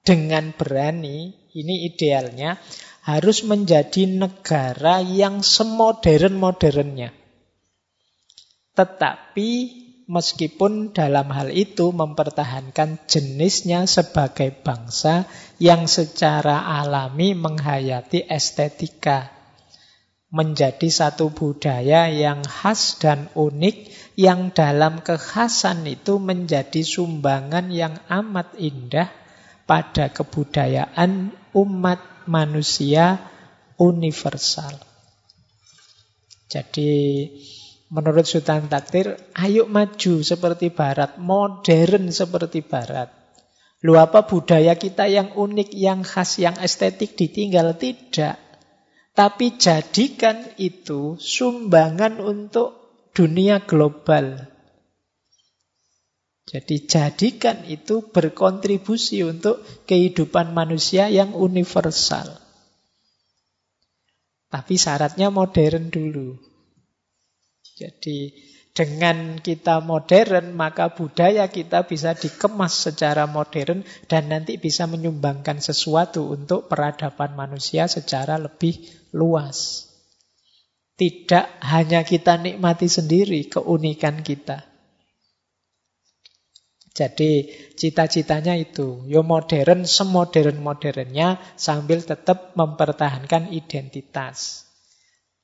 dengan berani, ini idealnya, harus menjadi negara yang semodern-modernnya. Tetapi meskipun dalam hal itu mempertahankan jenisnya sebagai bangsa yang secara alami menghayati estetika. Menjadi satu budaya yang khas dan unik yang dalam kekhasan itu menjadi sumbangan yang amat indah pada kebudayaan umat manusia universal. Jadi Menurut Sultan Takdir, ayo maju seperti Barat, modern seperti Barat. Lu apa budaya kita yang unik, yang khas, yang estetik ditinggal? Tidak. Tapi jadikan itu sumbangan untuk dunia global. Jadi jadikan itu berkontribusi untuk kehidupan manusia yang universal. Tapi syaratnya modern dulu. Jadi dengan kita modern, maka budaya kita bisa dikemas secara modern dan nanti bisa menyumbangkan sesuatu untuk peradaban manusia secara lebih luas. Tidak hanya kita nikmati sendiri keunikan kita. Jadi cita-citanya itu, yo modern semodern-modernnya sambil tetap mempertahankan identitas.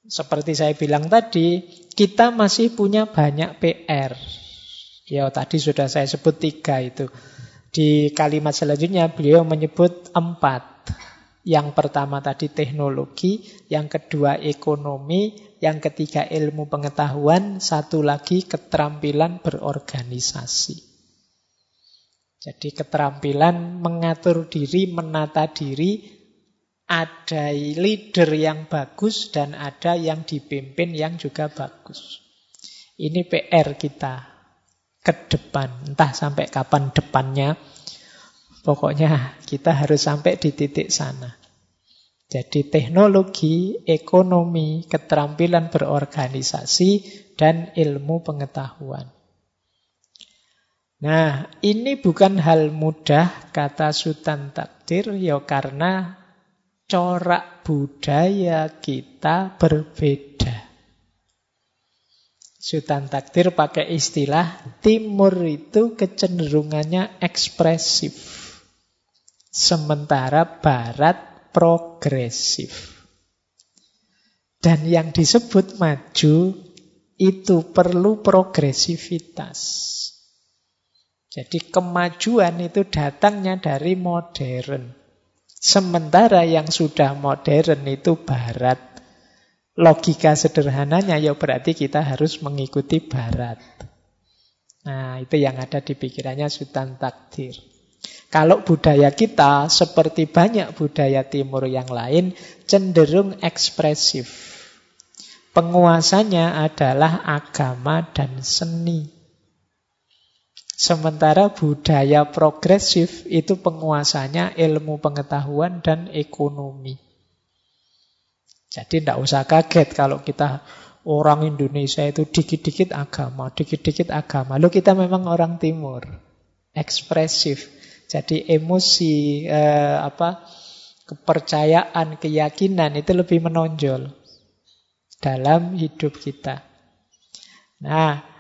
Seperti saya bilang tadi, kita masih punya banyak PR. Ya, tadi sudah saya sebut tiga itu. Di kalimat selanjutnya beliau menyebut empat. Yang pertama tadi teknologi, yang kedua ekonomi, yang ketiga ilmu pengetahuan, satu lagi keterampilan berorganisasi. Jadi keterampilan mengatur diri, menata diri, ada leader yang bagus dan ada yang dipimpin yang juga bagus. Ini PR kita ke depan, entah sampai kapan depannya. Pokoknya kita harus sampai di titik sana. Jadi teknologi, ekonomi, keterampilan berorganisasi, dan ilmu pengetahuan. Nah, ini bukan hal mudah, kata Sultan Takdir, ya karena corak budaya kita berbeda. Sultan Takdir pakai istilah timur itu kecenderungannya ekspresif. Sementara barat progresif. Dan yang disebut maju itu perlu progresivitas. Jadi kemajuan itu datangnya dari modern. Sementara yang sudah modern itu barat. Logika sederhananya ya berarti kita harus mengikuti barat. Nah, itu yang ada di pikirannya Sultan Takdir. Kalau budaya kita seperti banyak budaya timur yang lain cenderung ekspresif. Penguasanya adalah agama dan seni. Sementara budaya progresif itu penguasanya ilmu pengetahuan dan ekonomi. Jadi tidak usah kaget kalau kita orang Indonesia itu dikit-dikit agama, dikit-dikit agama. Lalu kita memang orang timur, ekspresif. Jadi emosi, eh, apa, kepercayaan, keyakinan itu lebih menonjol dalam hidup kita. Nah,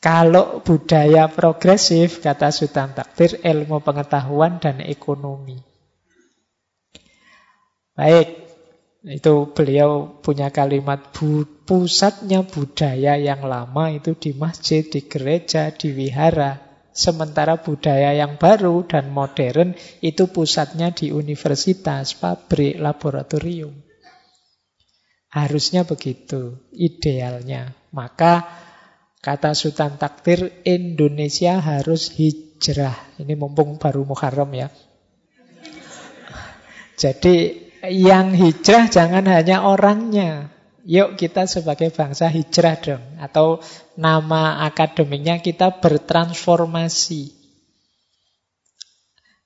kalau budaya progresif, kata Sultan Takdir, ilmu pengetahuan dan ekonomi. Baik, itu beliau punya kalimat pusatnya budaya yang lama itu di masjid, di gereja, di wihara. Sementara budaya yang baru dan modern itu pusatnya di universitas, pabrik, laboratorium. Harusnya begitu, idealnya. Maka Kata Sultan Takdir, Indonesia harus hijrah. Ini mumpung baru Muharram ya. Jadi yang hijrah jangan hanya orangnya. Yuk kita sebagai bangsa hijrah dong. Atau nama akademiknya kita bertransformasi.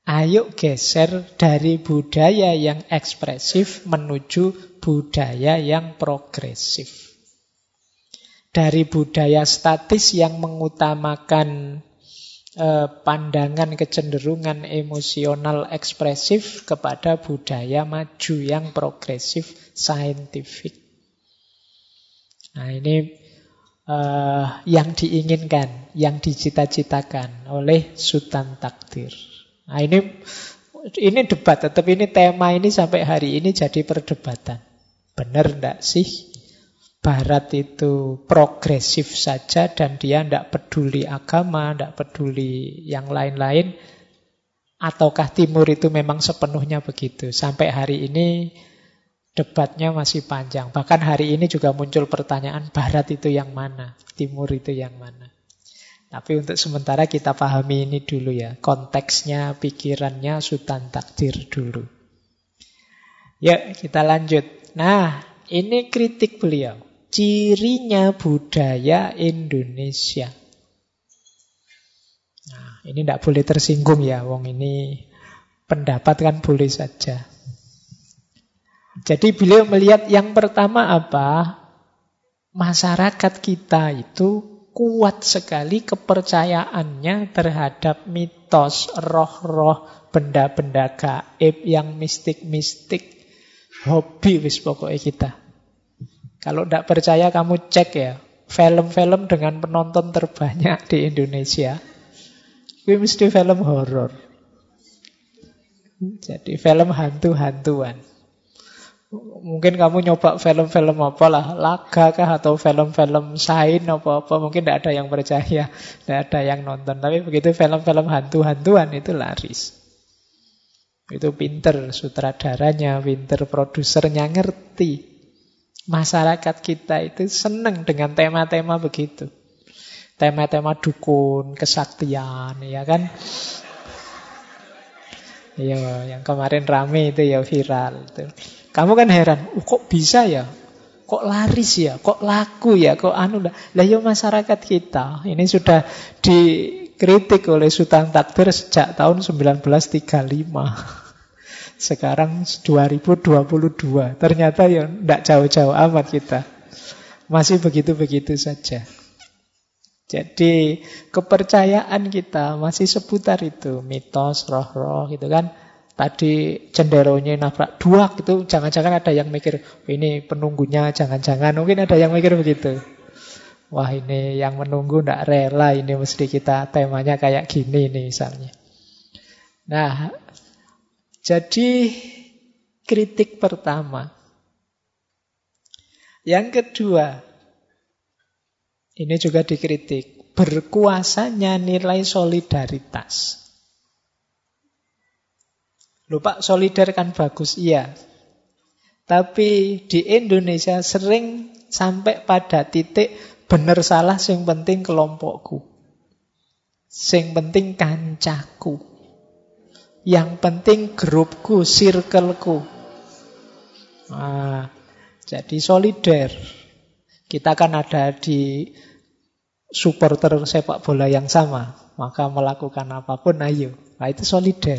Ayo geser dari budaya yang ekspresif menuju budaya yang progresif dari budaya statis yang mengutamakan eh, pandangan kecenderungan emosional ekspresif kepada budaya maju yang progresif saintifik. Nah ini eh, yang diinginkan, yang dicita-citakan oleh Sultan Takdir. Nah ini ini debat, tetapi ini tema ini sampai hari ini jadi perdebatan. Benar enggak sih Barat itu progresif saja dan dia tidak peduli agama, tidak peduli yang lain-lain. Ataukah Timur itu memang sepenuhnya begitu? Sampai hari ini debatnya masih panjang. Bahkan hari ini juga muncul pertanyaan Barat itu yang mana? Timur itu yang mana? Tapi untuk sementara kita pahami ini dulu ya. Konteksnya, pikirannya Sultan Takdir dulu. Yuk kita lanjut. Nah, ini kritik beliau cirinya budaya Indonesia. Nah, ini tidak boleh tersinggung ya, wong ini pendapat kan boleh saja. Jadi beliau melihat yang pertama apa? Masyarakat kita itu kuat sekali kepercayaannya terhadap mitos, roh-roh, benda-benda gaib yang mistik-mistik. Hobi wis pokoknya kita. Kalau tidak percaya kamu cek ya, film-film dengan penonton terbanyak di Indonesia. Ini mesti film horor. Jadi film hantu-hantuan. Mungkin kamu nyoba film-film apa lah, laga kah atau film-film sain apa-apa, mungkin tidak ada yang percaya, tidak ada yang nonton. Tapi begitu film-film hantu-hantuan itu laris. Itu pinter sutradaranya, pinter produsernya, ngerti Masyarakat kita itu senang dengan tema-tema begitu. Tema-tema dukun, kesaktian, ya kan? Iya, yang kemarin rame itu ya viral. Itu. Kamu kan heran, oh, kok bisa ya? Kok laris ya? Kok laku ya? Kok anu lah? Lah ya masyarakat kita ini sudah dikritik oleh Sultan Takbir sejak tahun 1935. Sekarang 2022. Ternyata ya tidak jauh-jauh amat kita. Masih begitu-begitu saja. Jadi kepercayaan kita masih seputar itu. Mitos, roh-roh gitu kan. Tadi cenderonya nabrak dua gitu. Jangan-jangan ada yang mikir, ini penunggunya jangan-jangan. Mungkin ada yang mikir begitu. Wah ini yang menunggu tidak rela, ini mesti kita temanya kayak gini nih misalnya. Nah, jadi kritik pertama. Yang kedua, ini juga dikritik, berkuasanya nilai solidaritas. Lupa solidar kan bagus, iya. Tapi di Indonesia sering sampai pada titik benar salah sing penting kelompokku. Sing penting kancaku. Yang penting grupku, circleku. Nah, jadi solider. Kita kan ada di supporter sepak bola yang sama. Maka melakukan apa pun, ayo. Nah, itu solider.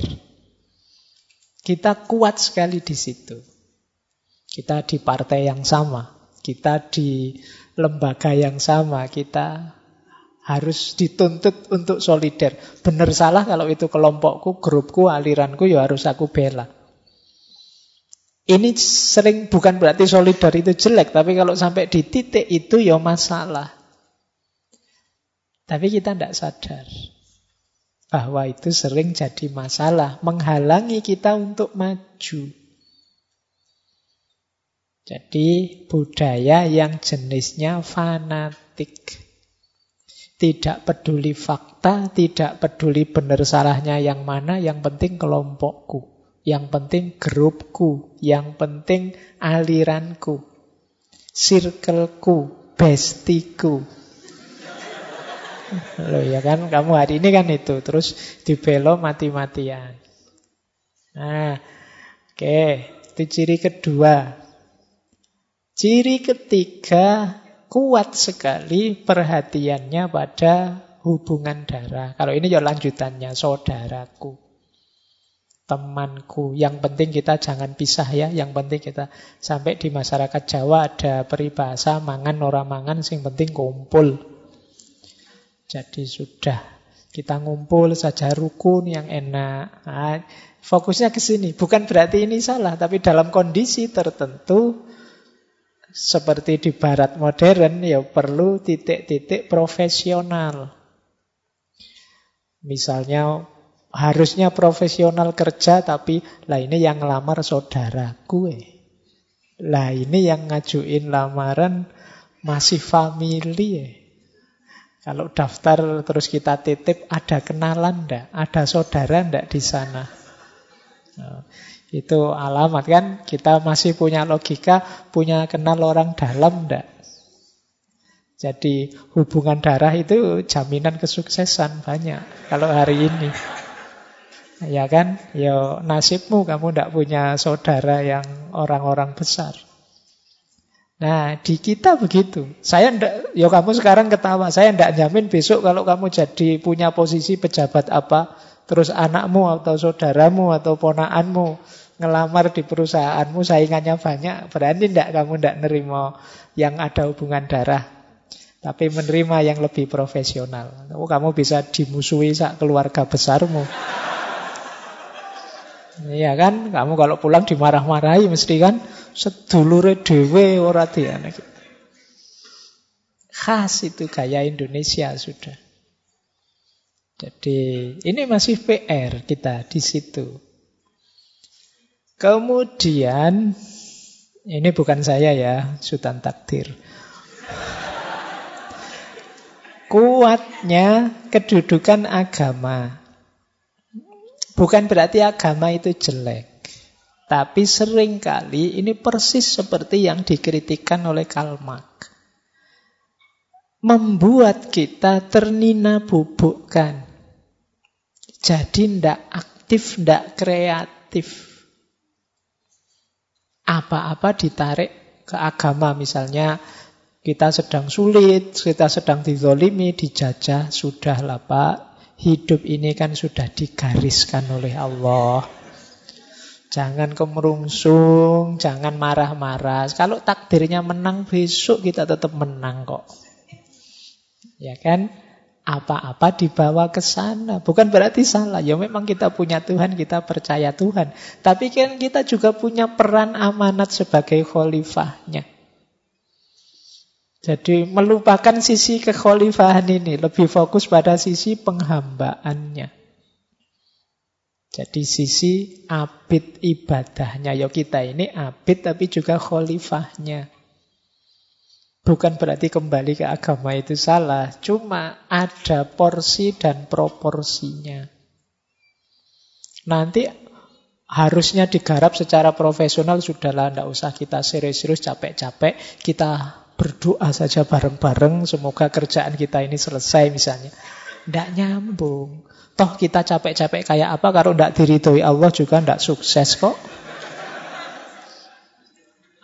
Kita kuat sekali di situ. Kita di partai yang sama. Kita di lembaga yang sama. Kita harus dituntut untuk solider. Benar salah kalau itu kelompokku, grupku, aliranku ya harus aku bela. Ini sering bukan berarti solidar itu jelek, tapi kalau sampai di titik itu ya masalah. Tapi kita tidak sadar bahwa itu sering jadi masalah, menghalangi kita untuk maju. Jadi budaya yang jenisnya fanatik. Tidak peduli fakta, tidak peduli benar salahnya yang mana, yang penting kelompokku, yang penting grupku, yang penting aliranku, circleku, bestiku. Loh ya kan, kamu hari ini kan itu. Terus dibelo mati-matian. Nah, oke. Okay. Itu ciri kedua. Ciri ketiga, kuat sekali perhatiannya pada hubungan darah. Kalau ini ya lanjutannya, saudaraku temanku. Yang penting kita jangan pisah ya. Yang penting kita sampai di masyarakat Jawa ada peribahasa mangan ora mangan sing penting kumpul. Jadi sudah kita ngumpul saja rukun yang enak. Nah, fokusnya ke sini. Bukan berarti ini salah, tapi dalam kondisi tertentu seperti di barat modern ya perlu titik-titik profesional. Misalnya harusnya profesional kerja tapi lah ini yang ngelamar saudara gue. Lah ini yang ngajuin lamaran masih family. Kalau daftar terus kita titip ada kenalan ndak? Ada saudara ndak di sana? Nah, itu alamat kan kita masih punya logika, punya kenal orang dalam ndak? Jadi hubungan darah itu jaminan kesuksesan banyak kalau hari ini. Ya kan? Ya nasibmu kamu tidak punya saudara yang orang-orang besar. Nah, di kita begitu. Saya ndak, ya kamu sekarang ketawa. Saya ndak jamin besok kalau kamu jadi punya posisi pejabat apa, terus anakmu atau saudaramu atau ponaanmu ngelamar di perusahaanmu saingannya banyak, berani ndak kamu ndak nerima yang ada hubungan darah. Tapi menerima yang lebih profesional. Oh, kamu bisa dimusuhi sak keluarga besarmu. Iya kan? Kamu kalau pulang dimarah-marahi mesti kan sedulure dhewe ora diane. Khas itu gaya Indonesia sudah. Jadi ini masih PR kita di situ. Kemudian ini bukan saya ya, Sultan Takdir. Kuatnya kedudukan agama. Bukan berarti agama itu jelek. Tapi sering kali ini persis seperti yang dikritikan oleh Karl. Membuat kita ternina bubukkan. Jadi tidak aktif, tidak kreatif. Apa-apa ditarik ke agama. Misalnya kita sedang sulit, kita sedang dizolimi, dijajah, sudahlah Pak, Hidup ini kan sudah digariskan oleh Allah. Jangan kemerungsung, jangan marah-marah. Kalau takdirnya menang besok kita tetap menang kok. Ya kan? Apa-apa dibawa ke sana. Bukan berarti salah. Ya memang kita punya Tuhan, kita percaya Tuhan. Tapi kan kita juga punya peran amanat sebagai khalifahnya. Jadi melupakan sisi kekhalifahan ini, lebih fokus pada sisi penghambaannya. Jadi sisi abid ibadahnya. Ya kita ini abid tapi juga khalifahnya. Bukan berarti kembali ke agama itu salah. Cuma ada porsi dan proporsinya. Nanti harusnya digarap secara profesional. Sudahlah, tidak usah kita serius-serius capek-capek. Kita berdoa saja bareng-bareng semoga kerjaan kita ini selesai misalnya. Tidak nyambung. Toh kita capek-capek kayak apa kalau tidak diridhoi Allah juga tidak sukses kok.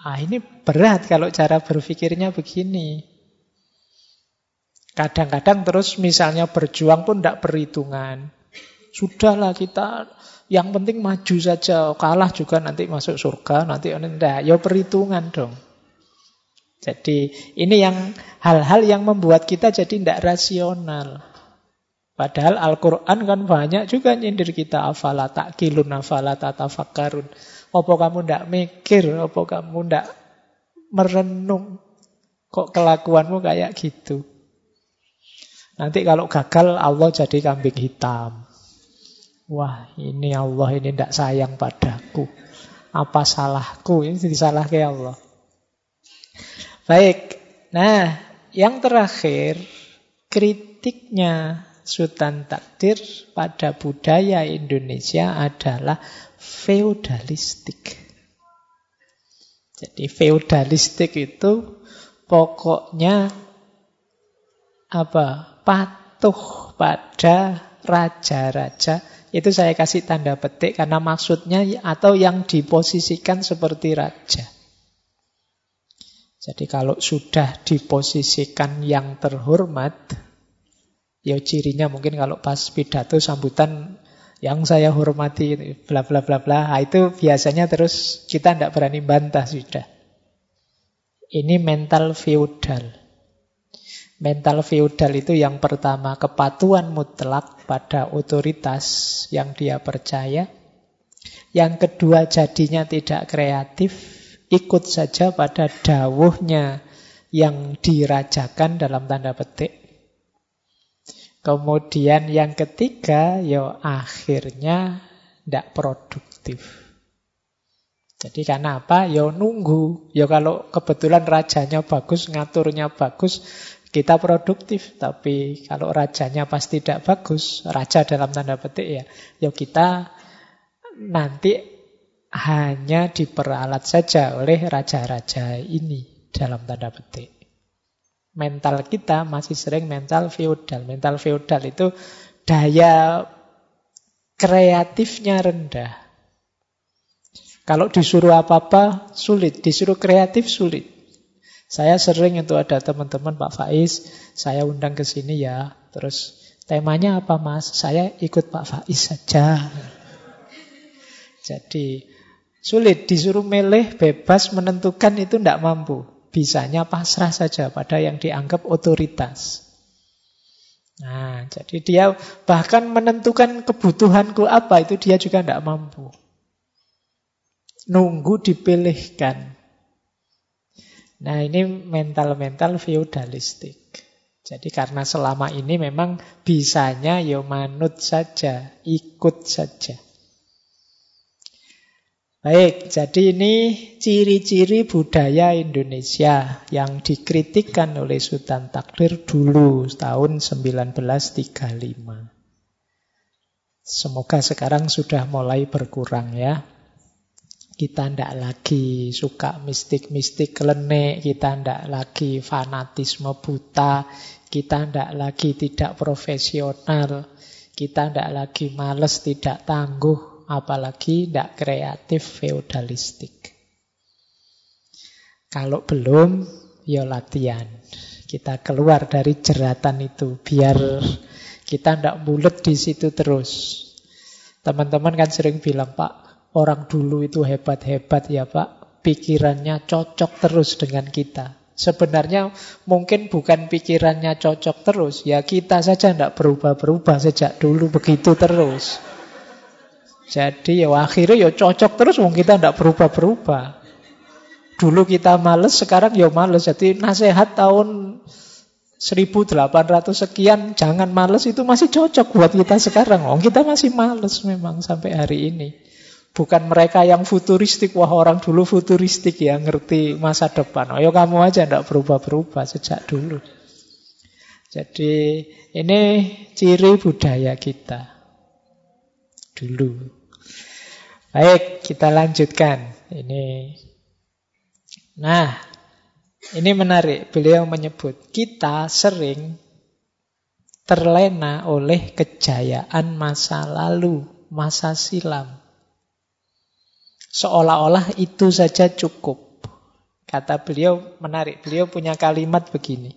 Ah ini berat kalau cara berpikirnya begini. Kadang-kadang terus misalnya berjuang pun tidak perhitungan. Sudahlah kita yang penting maju saja, kalah juga nanti masuk surga, nanti enggak, ya perhitungan dong. Jadi ini yang hal-hal yang membuat kita jadi tidak rasional. Padahal Al-Quran kan banyak juga nyindir kita. Afala ta'kilun, afala tatafakkarun. Apa kamu tidak mikir, apa kamu tidak merenung. Kok kelakuanmu kayak gitu. Nanti kalau gagal Allah jadi kambing hitam. Wah ini Allah ini tidak sayang padaku. Apa salahku? Ini disalah ke Allah. Baik. Nah, yang terakhir kritiknya Sultan Takdir pada budaya Indonesia adalah feudalistik. Jadi feudalistik itu pokoknya apa? patuh pada raja-raja. Itu saya kasih tanda petik karena maksudnya atau yang diposisikan seperti raja. Jadi kalau sudah diposisikan yang terhormat, ya cirinya mungkin kalau pas pidato sambutan yang saya hormati bla bla bla bla, nah, itu biasanya terus kita tidak berani bantah sudah. Ini mental feudal. Mental feudal itu yang pertama kepatuhan mutlak pada otoritas yang dia percaya. Yang kedua jadinya tidak kreatif, ikut saja pada dawuhnya yang dirajakan dalam tanda petik. Kemudian yang ketiga, ya akhirnya tidak produktif. Jadi karena apa? Ya nunggu. Ya kalau kebetulan rajanya bagus, ngaturnya bagus, kita produktif. Tapi kalau rajanya pasti tidak bagus, raja dalam tanda petik ya, ya kita nanti hanya diperalat saja oleh raja-raja ini dalam tanda petik. Mental kita masih sering mental feodal. Mental feodal itu daya kreatifnya rendah. Kalau disuruh apa-apa sulit, disuruh kreatif sulit. Saya sering itu ada teman-teman Pak Faiz, saya undang ke sini ya. Terus temanya apa Mas? Saya ikut Pak Faiz saja. Jadi Sulit disuruh milih, bebas menentukan itu tidak mampu. Bisanya pasrah saja pada yang dianggap otoritas. Nah, jadi dia bahkan menentukan kebutuhanku apa itu dia juga tidak mampu. Nunggu dipilihkan. Nah, ini mental-mental feudalistik. Jadi karena selama ini memang bisanya ya manut saja, ikut saja. Baik, jadi ini ciri-ciri budaya Indonesia yang dikritikkan oleh Sultan Takdir dulu tahun 1935. Semoga sekarang sudah mulai berkurang ya. Kita tidak lagi suka mistik-mistik kelenek, kita tidak lagi fanatisme buta, kita tidak lagi tidak profesional, kita tidak lagi males, tidak tangguh, apalagi tidak kreatif feodalistik. Kalau belum, ya latihan. Kita keluar dari jeratan itu biar kita tidak bulat di situ terus. Teman-teman kan sering bilang, Pak, orang dulu itu hebat-hebat ya Pak, pikirannya cocok terus dengan kita. Sebenarnya mungkin bukan pikirannya cocok terus, ya kita saja tidak berubah-berubah sejak dulu begitu terus. Jadi ya akhirnya ya cocok terus wong kita tidak berubah-berubah. Dulu kita males, sekarang ya males. Jadi nasihat tahun 1800 sekian jangan males itu masih cocok buat kita sekarang. Wong kita masih males memang sampai hari ini. Bukan mereka yang futuristik, wah orang dulu futuristik ya ngerti masa depan. Ya kamu aja tidak berubah-berubah sejak dulu. Jadi ini ciri budaya kita dulu. Baik, kita lanjutkan. Ini Nah, ini menarik. Beliau menyebut kita sering terlena oleh kejayaan masa lalu, masa silam. Seolah-olah itu saja cukup. Kata beliau menarik. Beliau punya kalimat begini.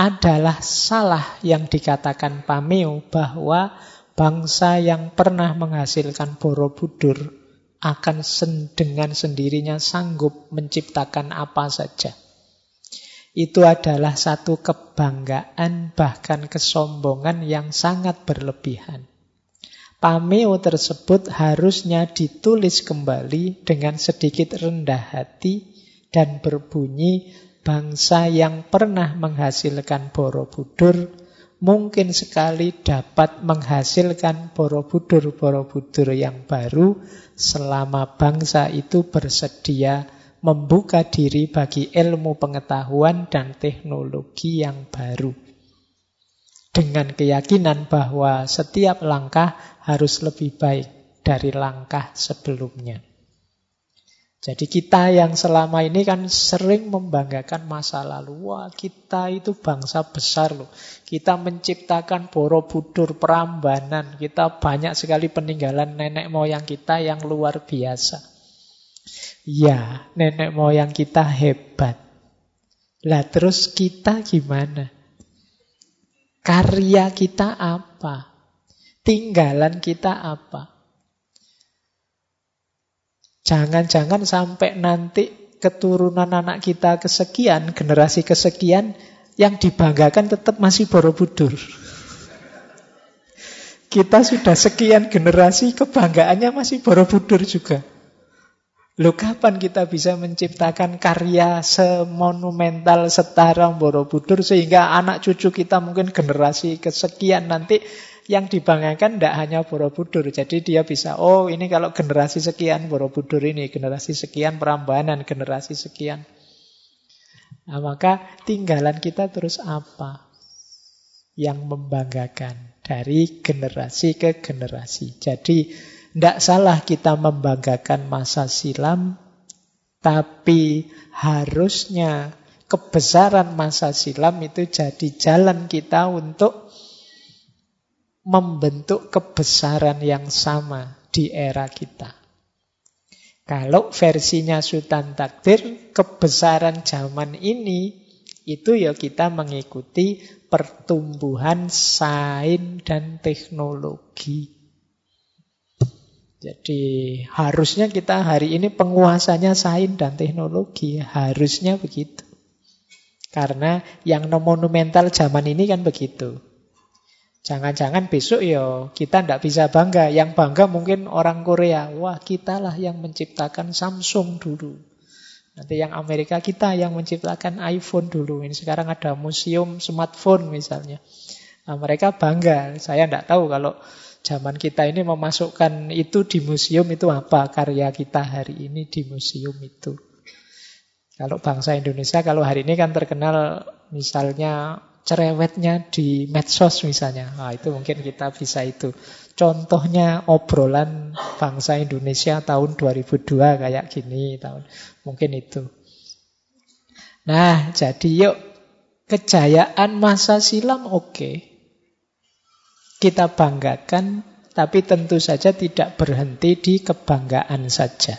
Adalah salah yang dikatakan Pameo bahwa bangsa yang pernah menghasilkan Borobudur akan dengan sendirinya sanggup menciptakan apa saja. Itu adalah satu kebanggaan bahkan kesombongan yang sangat berlebihan. Pameo tersebut harusnya ditulis kembali dengan sedikit rendah hati dan berbunyi bangsa yang pernah menghasilkan Borobudur mungkin sekali dapat menghasilkan borobudur-borobudur yang baru selama bangsa itu bersedia membuka diri bagi ilmu pengetahuan dan teknologi yang baru. Dengan keyakinan bahwa setiap langkah harus lebih baik dari langkah sebelumnya. Jadi kita yang selama ini kan sering membanggakan masa lalu. Wah kita itu bangsa besar loh. Kita menciptakan Borobudur, Prambanan. Kita banyak sekali peninggalan nenek moyang kita yang luar biasa. Ya, nenek moyang kita hebat. Lah terus kita gimana? Karya kita apa? Tinggalan kita apa? Jangan-jangan sampai nanti keturunan anak kita kesekian, generasi kesekian, yang dibanggakan tetap masih Borobudur. Kita sudah sekian generasi, kebanggaannya masih Borobudur juga. Loh kapan kita bisa menciptakan karya semonumental setara Borobudur sehingga anak cucu kita mungkin generasi kesekian nanti yang dibanggakan tidak hanya Borobudur. Jadi dia bisa, oh ini kalau generasi sekian Borobudur ini, generasi sekian Prambanan, generasi sekian. Nah, maka tinggalan kita terus apa? Yang membanggakan dari generasi ke generasi. Jadi tidak salah kita membanggakan masa silam, tapi harusnya kebesaran masa silam itu jadi jalan kita untuk membentuk kebesaran yang sama di era kita. Kalau versinya Sultan Takdir, kebesaran zaman ini itu ya kita mengikuti pertumbuhan sains dan teknologi. Jadi harusnya kita hari ini penguasanya sains dan teknologi, harusnya begitu. Karena yang monumental zaman ini kan begitu. Jangan-jangan besok ya kita tidak bisa bangga. Yang bangga mungkin orang Korea. Wah kita lah yang menciptakan Samsung dulu. Nanti yang Amerika kita yang menciptakan iPhone dulu. Ini sekarang ada museum smartphone misalnya. Nah, mereka bangga. Saya tidak tahu kalau zaman kita ini memasukkan itu di museum itu apa karya kita hari ini di museum itu. Kalau bangsa Indonesia kalau hari ini kan terkenal misalnya cerewetnya di medsos misalnya. Nah, itu mungkin kita bisa itu. Contohnya obrolan bangsa Indonesia tahun 2002 kayak gini tahun mungkin itu. Nah, jadi yuk kejayaan masa silam oke. Okay. Kita banggakan tapi tentu saja tidak berhenti di kebanggaan saja.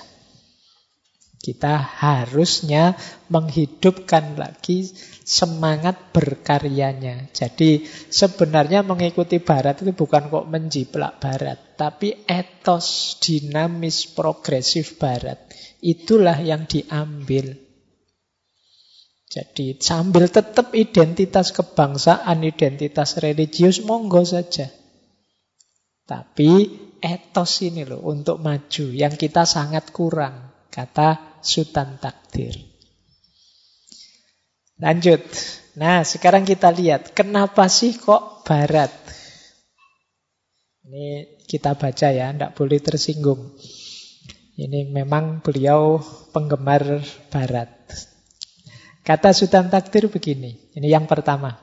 Kita harusnya menghidupkan lagi semangat berkaryanya. Jadi sebenarnya mengikuti Barat itu bukan kok menjiplak Barat, tapi etos dinamis progresif Barat. Itulah yang diambil. Jadi sambil tetap identitas kebangsaan, identitas religius, monggo saja. Tapi etos ini loh untuk maju yang kita sangat kurang. Kata Sultan Takdir. Lanjut. Nah, sekarang kita lihat kenapa sih kok barat? Ini kita baca ya, tidak boleh tersinggung. Ini memang beliau penggemar barat. Kata Sultan Takdir begini, ini yang pertama.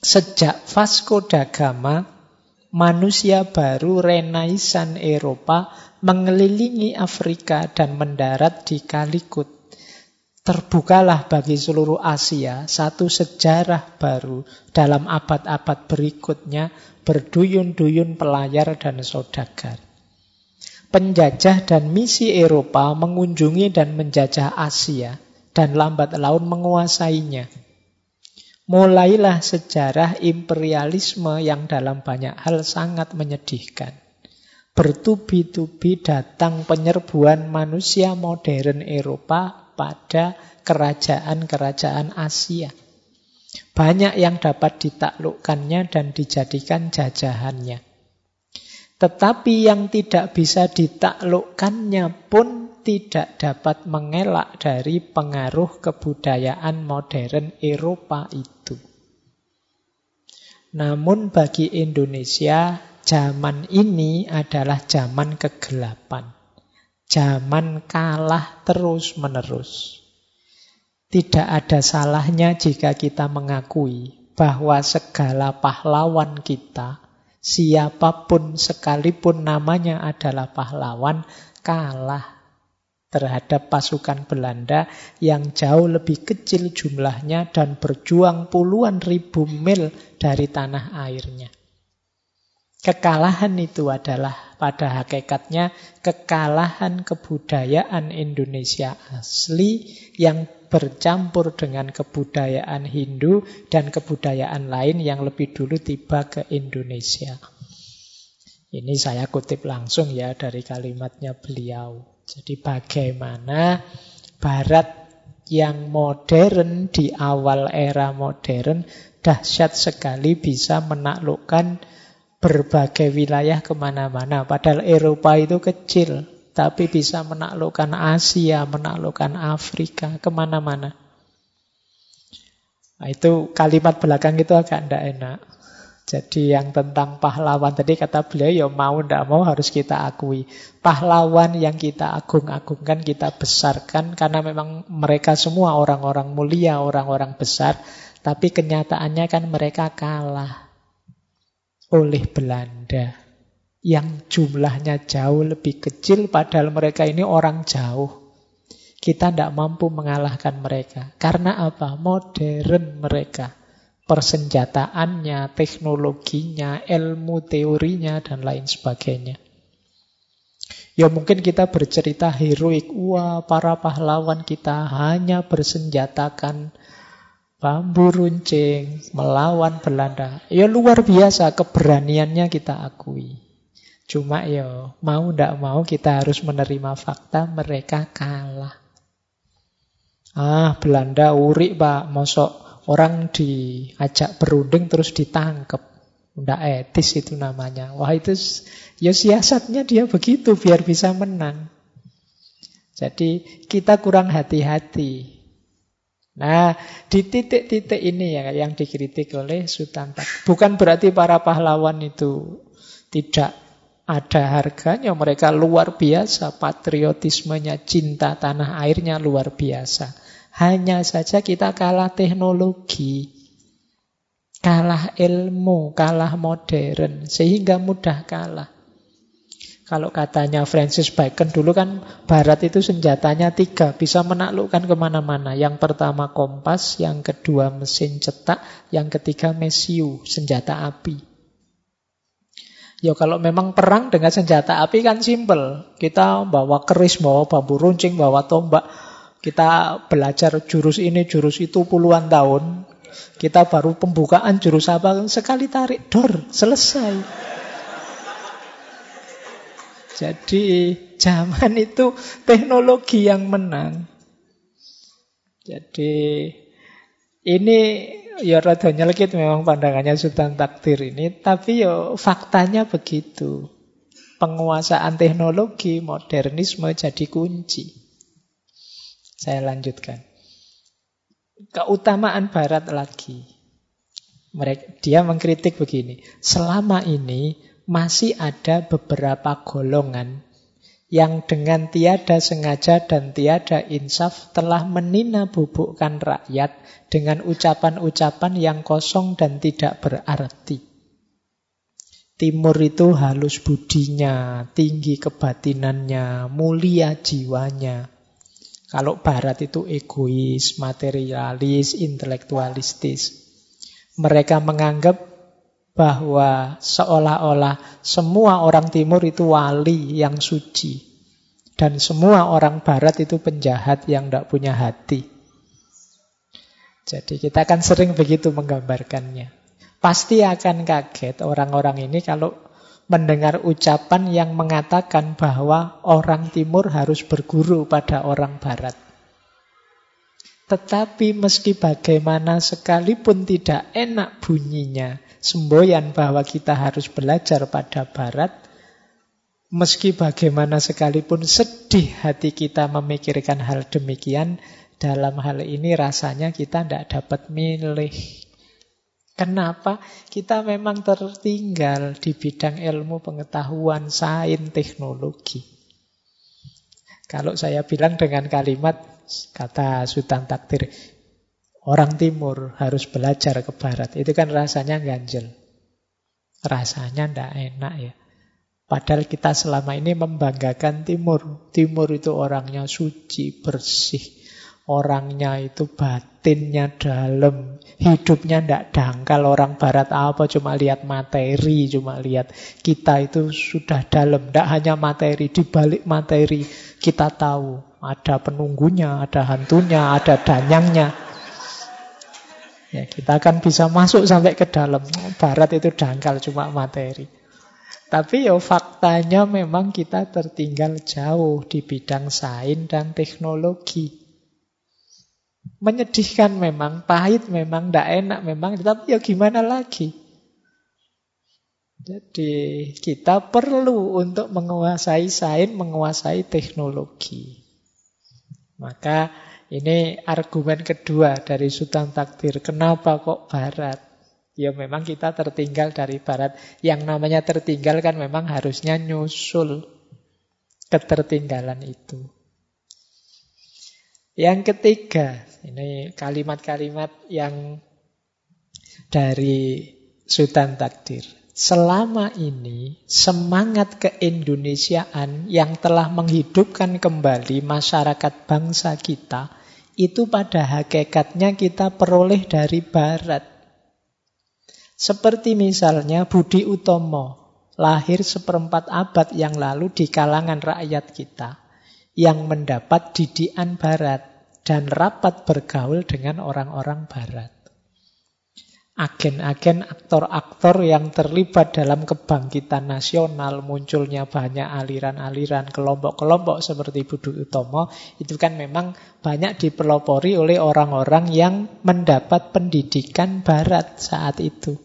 Sejak Vasco da Gama, manusia baru Renaisan Eropa mengelilingi Afrika dan mendarat di Kalikut. Terbukalah bagi seluruh Asia satu sejarah baru dalam abad-abad berikutnya berduyun-duyun pelayar dan saudagar. Penjajah dan misi Eropa mengunjungi dan menjajah Asia dan lambat laun menguasainya. Mulailah sejarah imperialisme yang dalam banyak hal sangat menyedihkan bertubi-tubi datang penyerbuan manusia modern Eropa pada kerajaan-kerajaan Asia. Banyak yang dapat ditaklukkannya dan dijadikan jajahannya. Tetapi yang tidak bisa ditaklukkannya pun tidak dapat mengelak dari pengaruh kebudayaan modern Eropa itu. Namun bagi Indonesia zaman ini adalah zaman kegelapan. Zaman kalah terus-menerus. Tidak ada salahnya jika kita mengakui bahwa segala pahlawan kita, siapa pun sekalipun namanya adalah pahlawan, kalah. terhadap pasukan Belanda yang jauh lebih kecil jumlahnya dan berjuang puluhan ribu mil dari tanah airnya. Kekalahan itu adalah pada hakikatnya kekalahan kebudayaan Indonesia asli yang bercampur dengan kebudayaan Hindu dan kebudayaan lain yang lebih dulu tiba ke Indonesia. Ini saya kutip langsung ya dari kalimatnya beliau. Jadi bagaimana Barat yang modern di awal era modern dahsyat sekali bisa menaklukkan berbagai wilayah ke mana-mana. Padahal Eropa itu kecil, tapi bisa menaklukkan Asia, menaklukkan Afrika, ke mana-mana. Nah, itu kalimat belakang itu agak tidak enak. Jadi yang tentang pahlawan tadi kata beliau ya mau tidak mau harus kita akui. Pahlawan yang kita agung-agungkan, kita besarkan karena memang mereka semua orang-orang mulia, orang-orang besar. Tapi kenyataannya kan mereka kalah oleh Belanda yang jumlahnya jauh lebih kecil padahal mereka ini orang jauh. Kita tidak mampu mengalahkan mereka. Karena apa? Modern mereka persenjataannya, teknologinya, ilmu teorinya, dan lain sebagainya. Ya mungkin kita bercerita heroik, wah para pahlawan kita hanya bersenjatakan bambu runcing melawan Belanda. Ya luar biasa keberaniannya kita akui. Cuma ya mau ndak mau kita harus menerima fakta mereka kalah. Ah Belanda urik pak, mosok Orang diajak berunding terus ditangkap. Tidak etis itu namanya. Wah itu ya siasatnya dia begitu biar bisa menang. Jadi kita kurang hati-hati. Nah, di titik-titik ini ya yang dikritik oleh Sultan Bukan berarti para pahlawan itu tidak ada harganya. Mereka luar biasa. Patriotismenya, cinta tanah airnya luar biasa. Hanya saja kita kalah teknologi, kalah ilmu, kalah modern, sehingga mudah kalah. Kalau katanya Francis Bacon dulu kan Barat itu senjatanya tiga, bisa menaklukkan ke mana-mana. Yang pertama kompas, yang kedua mesin cetak, yang ketiga mesiu, senjata api. Ya kalau memang perang dengan senjata api kan simpel. Kita bawa keris, bawa bambu runcing, bawa tombak. Kita belajar jurus ini, jurus itu puluhan tahun. Kita baru pembukaan jurus apa, sekali tarik, dor, selesai. Jadi zaman itu teknologi yang menang. Jadi ini ya rada nyelkit memang pandangannya Sultan Takdir ini, tapi ya faktanya begitu. Penguasaan teknologi, modernisme jadi kunci. Saya lanjutkan. Keutamaan Barat lagi. Mereka, dia mengkritik begini. Selama ini masih ada beberapa golongan yang dengan tiada sengaja dan tiada insaf telah menina bubukkan rakyat dengan ucapan-ucapan yang kosong dan tidak berarti. Timur itu halus budinya, tinggi kebatinannya, mulia jiwanya. Kalau Barat itu egois, materialis, intelektualistis. Mereka menganggap bahwa seolah-olah semua orang timur itu wali yang suci. Dan semua orang barat itu penjahat yang tidak punya hati. Jadi kita akan sering begitu menggambarkannya. Pasti akan kaget orang-orang ini kalau mendengar ucapan yang mengatakan bahwa orang timur harus berguru pada orang barat. Tetapi meski bagaimana sekalipun tidak enak bunyinya, semboyan bahwa kita harus belajar pada barat, meski bagaimana sekalipun sedih hati kita memikirkan hal demikian, dalam hal ini rasanya kita tidak dapat milih. Kenapa? Kita memang tertinggal di bidang ilmu pengetahuan, sains, teknologi. Kalau saya bilang dengan kalimat, kata Sultan Takdir, orang timur harus belajar ke barat. Itu kan rasanya ganjel. Rasanya ndak enak ya. Padahal kita selama ini membanggakan Timur. Timur itu orangnya suci, bersih. Orangnya itu batinnya dalam. Hidupnya tidak dangkal. Orang Barat apa cuma lihat materi, cuma lihat kita itu sudah dalam. Tidak hanya materi, di balik materi kita tahu. Ada penunggunya, ada hantunya, ada danyangnya. Ya, kita akan bisa masuk sampai ke dalam. Barat itu dangkal cuma materi. Tapi ya faktanya memang kita tertinggal jauh di bidang sains dan teknologi. Menyedihkan memang, pahit memang, tidak enak memang, tapi ya gimana lagi? Jadi kita perlu untuk menguasai sains, menguasai teknologi. Maka ini argumen kedua dari Sultan Takdir. Kenapa kok Barat? Ya memang kita tertinggal dari barat. Yang namanya tertinggal kan memang harusnya nyusul ketertinggalan itu. Yang ketiga, ini kalimat-kalimat yang dari Sultan Takdir. Selama ini semangat keindonesiaan yang telah menghidupkan kembali masyarakat bangsa kita itu pada hakikatnya kita peroleh dari barat. Seperti misalnya Budi Utomo, lahir seperempat abad yang lalu di kalangan rakyat kita, yang mendapat didikan barat dan rapat bergaul dengan orang-orang barat. Agen-agen aktor-aktor yang terlibat dalam kebangkitan nasional, munculnya banyak aliran-aliran, kelompok-kelompok seperti Budi Utomo, itu kan memang banyak dipelopori oleh orang-orang yang mendapat pendidikan barat saat itu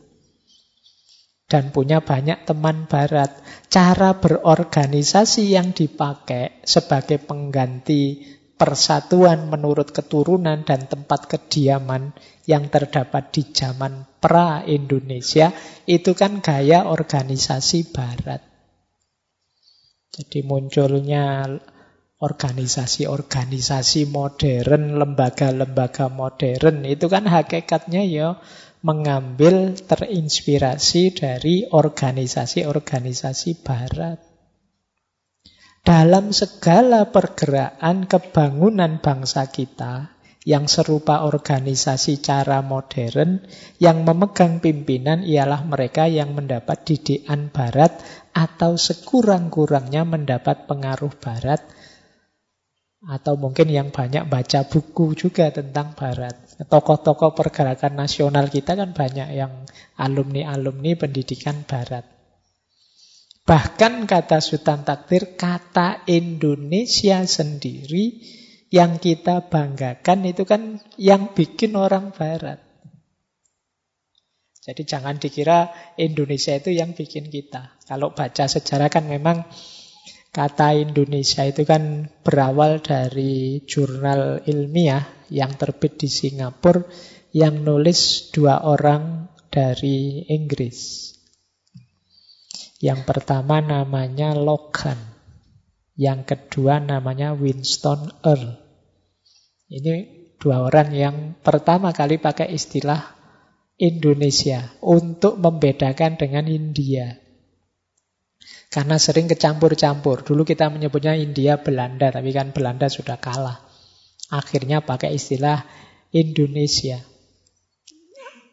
dan punya banyak teman barat. Cara berorganisasi yang dipakai sebagai pengganti persatuan menurut keturunan dan tempat kediaman yang terdapat di zaman pra-Indonesia itu kan gaya organisasi barat. Jadi munculnya organisasi-organisasi modern, lembaga-lembaga modern itu kan hakikatnya ya mengambil terinspirasi dari organisasi-organisasi barat. Dalam segala pergerakan kebangunan bangsa kita yang serupa organisasi cara modern, yang memegang pimpinan ialah mereka yang mendapat didikan barat atau sekurang-kurangnya mendapat pengaruh barat atau mungkin yang banyak baca buku juga tentang Barat. Tokoh-tokoh pergerakan nasional kita kan banyak yang alumni-alumni pendidikan Barat. Bahkan kata Sultan Takdir, kata Indonesia sendiri yang kita banggakan itu kan yang bikin orang Barat. Jadi jangan dikira Indonesia itu yang bikin kita. Kalau baca sejarah kan memang Kata Indonesia itu kan berawal dari jurnal ilmiah yang terbit di Singapura yang nulis dua orang dari Inggris. Yang pertama namanya Logan, yang kedua namanya Winston Earl. Ini dua orang yang pertama kali pakai istilah Indonesia untuk membedakan dengan India. Karena sering kecampur-campur. Dulu kita menyebutnya India Belanda, tapi kan Belanda sudah kalah. Akhirnya pakai istilah Indonesia.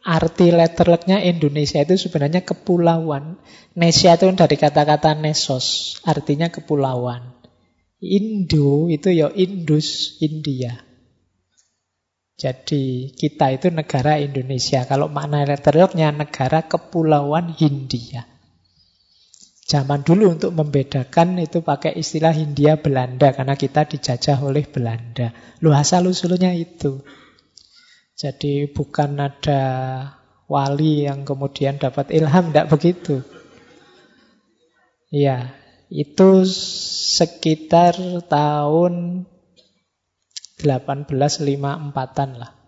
Arti letterleknya Indonesia itu sebenarnya kepulauan. Nesia itu dari kata-kata nesos, artinya kepulauan. Indo itu ya Indus, India. Jadi kita itu negara Indonesia. Kalau makna letterleknya negara kepulauan Hindia. Zaman dulu untuk membedakan itu pakai istilah Hindia Belanda karena kita dijajah oleh Belanda. Lu asal usulnya itu. Jadi bukan ada wali yang kemudian dapat ilham, tidak begitu. Ya, itu sekitar tahun 1854-an lah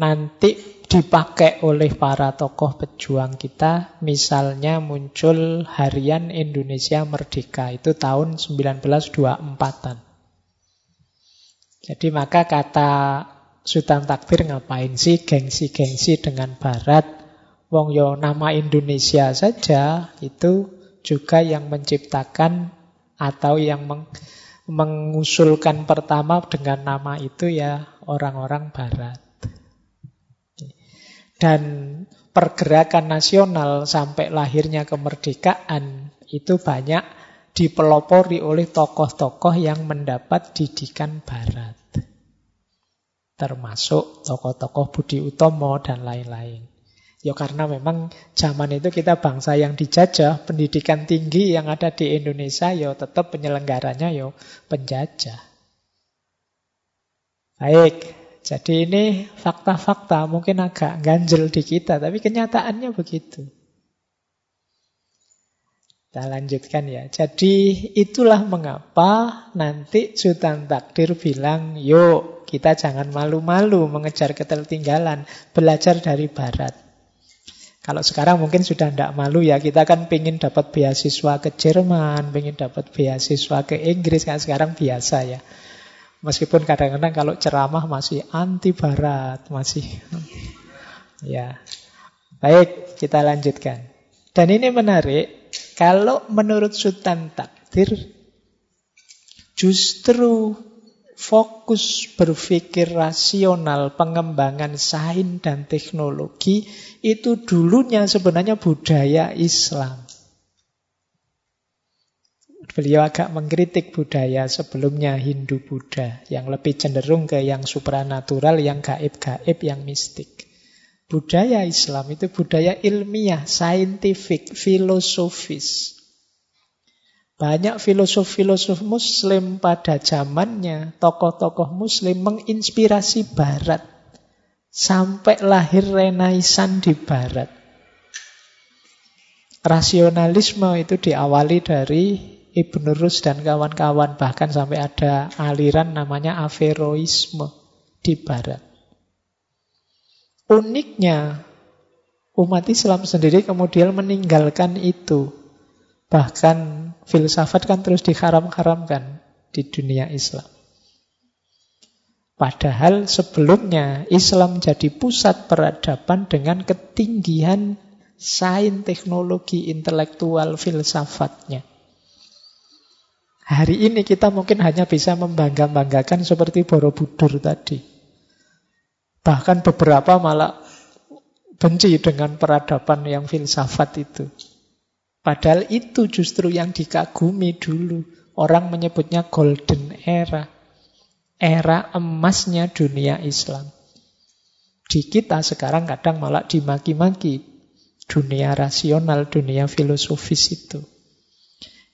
nanti dipakai oleh para tokoh pejuang kita. Misalnya muncul Harian Indonesia Merdeka, itu tahun 1924-an. Jadi maka kata Sultan Takbir ngapain sih gengsi-gengsi dengan Barat? Wong yo nama Indonesia saja itu juga yang menciptakan atau yang meng mengusulkan pertama dengan nama itu ya orang-orang barat. Dan pergerakan nasional sampai lahirnya kemerdekaan itu banyak dipelopori oleh tokoh-tokoh yang mendapat didikan barat. Termasuk tokoh-tokoh Budi Utomo dan lain-lain. Ya karena memang zaman itu kita bangsa yang dijajah, pendidikan tinggi yang ada di Indonesia ya tetap penyelenggaranya ya penjajah. Baik, jadi ini fakta-fakta mungkin agak ganjel di kita, tapi kenyataannya begitu. Kita lanjutkan ya. Jadi itulah mengapa nanti Sultan Takdir bilang, yuk kita jangan malu-malu mengejar ketertinggalan, belajar dari Barat. Kalau sekarang mungkin sudah tidak malu ya, kita kan pengen dapat beasiswa ke Jerman, pengen dapat beasiswa ke Inggris, kan sekarang biasa ya. Meskipun kadang-kadang kalau ceramah masih anti barat, masih ya. Baik, kita lanjutkan. Dan ini menarik, kalau menurut Sultan Takdir justru fokus berpikir rasional, pengembangan sains dan teknologi itu dulunya sebenarnya budaya Islam. Beliau agak mengkritik budaya sebelumnya Hindu-Buddha yang lebih cenderung ke yang supranatural, yang gaib-gaib, yang mistik. Budaya Islam itu budaya ilmiah, saintifik, filosofis. Banyak filosof-filosof muslim pada zamannya, tokoh-tokoh muslim menginspirasi barat. Sampai lahir renaisan di barat. Rasionalisme itu diawali dari Ibn Rus dan kawan-kawan. Bahkan sampai ada aliran namanya Averroisme di barat. Uniknya, umat Islam sendiri kemudian meninggalkan itu. Bahkan filsafat kan terus diharam-haramkan di dunia Islam. Padahal sebelumnya Islam jadi pusat peradaban dengan ketinggian sains, teknologi, intelektual, filsafatnya. Hari ini kita mungkin hanya bisa membangga-banggakan seperti Borobudur tadi. Bahkan beberapa malah benci dengan peradaban yang filsafat itu. Padahal itu justru yang dikagumi dulu. Orang menyebutnya golden era. Era emasnya dunia Islam. Di kita sekarang kadang malah dimaki-maki. Dunia rasional, dunia filosofis itu.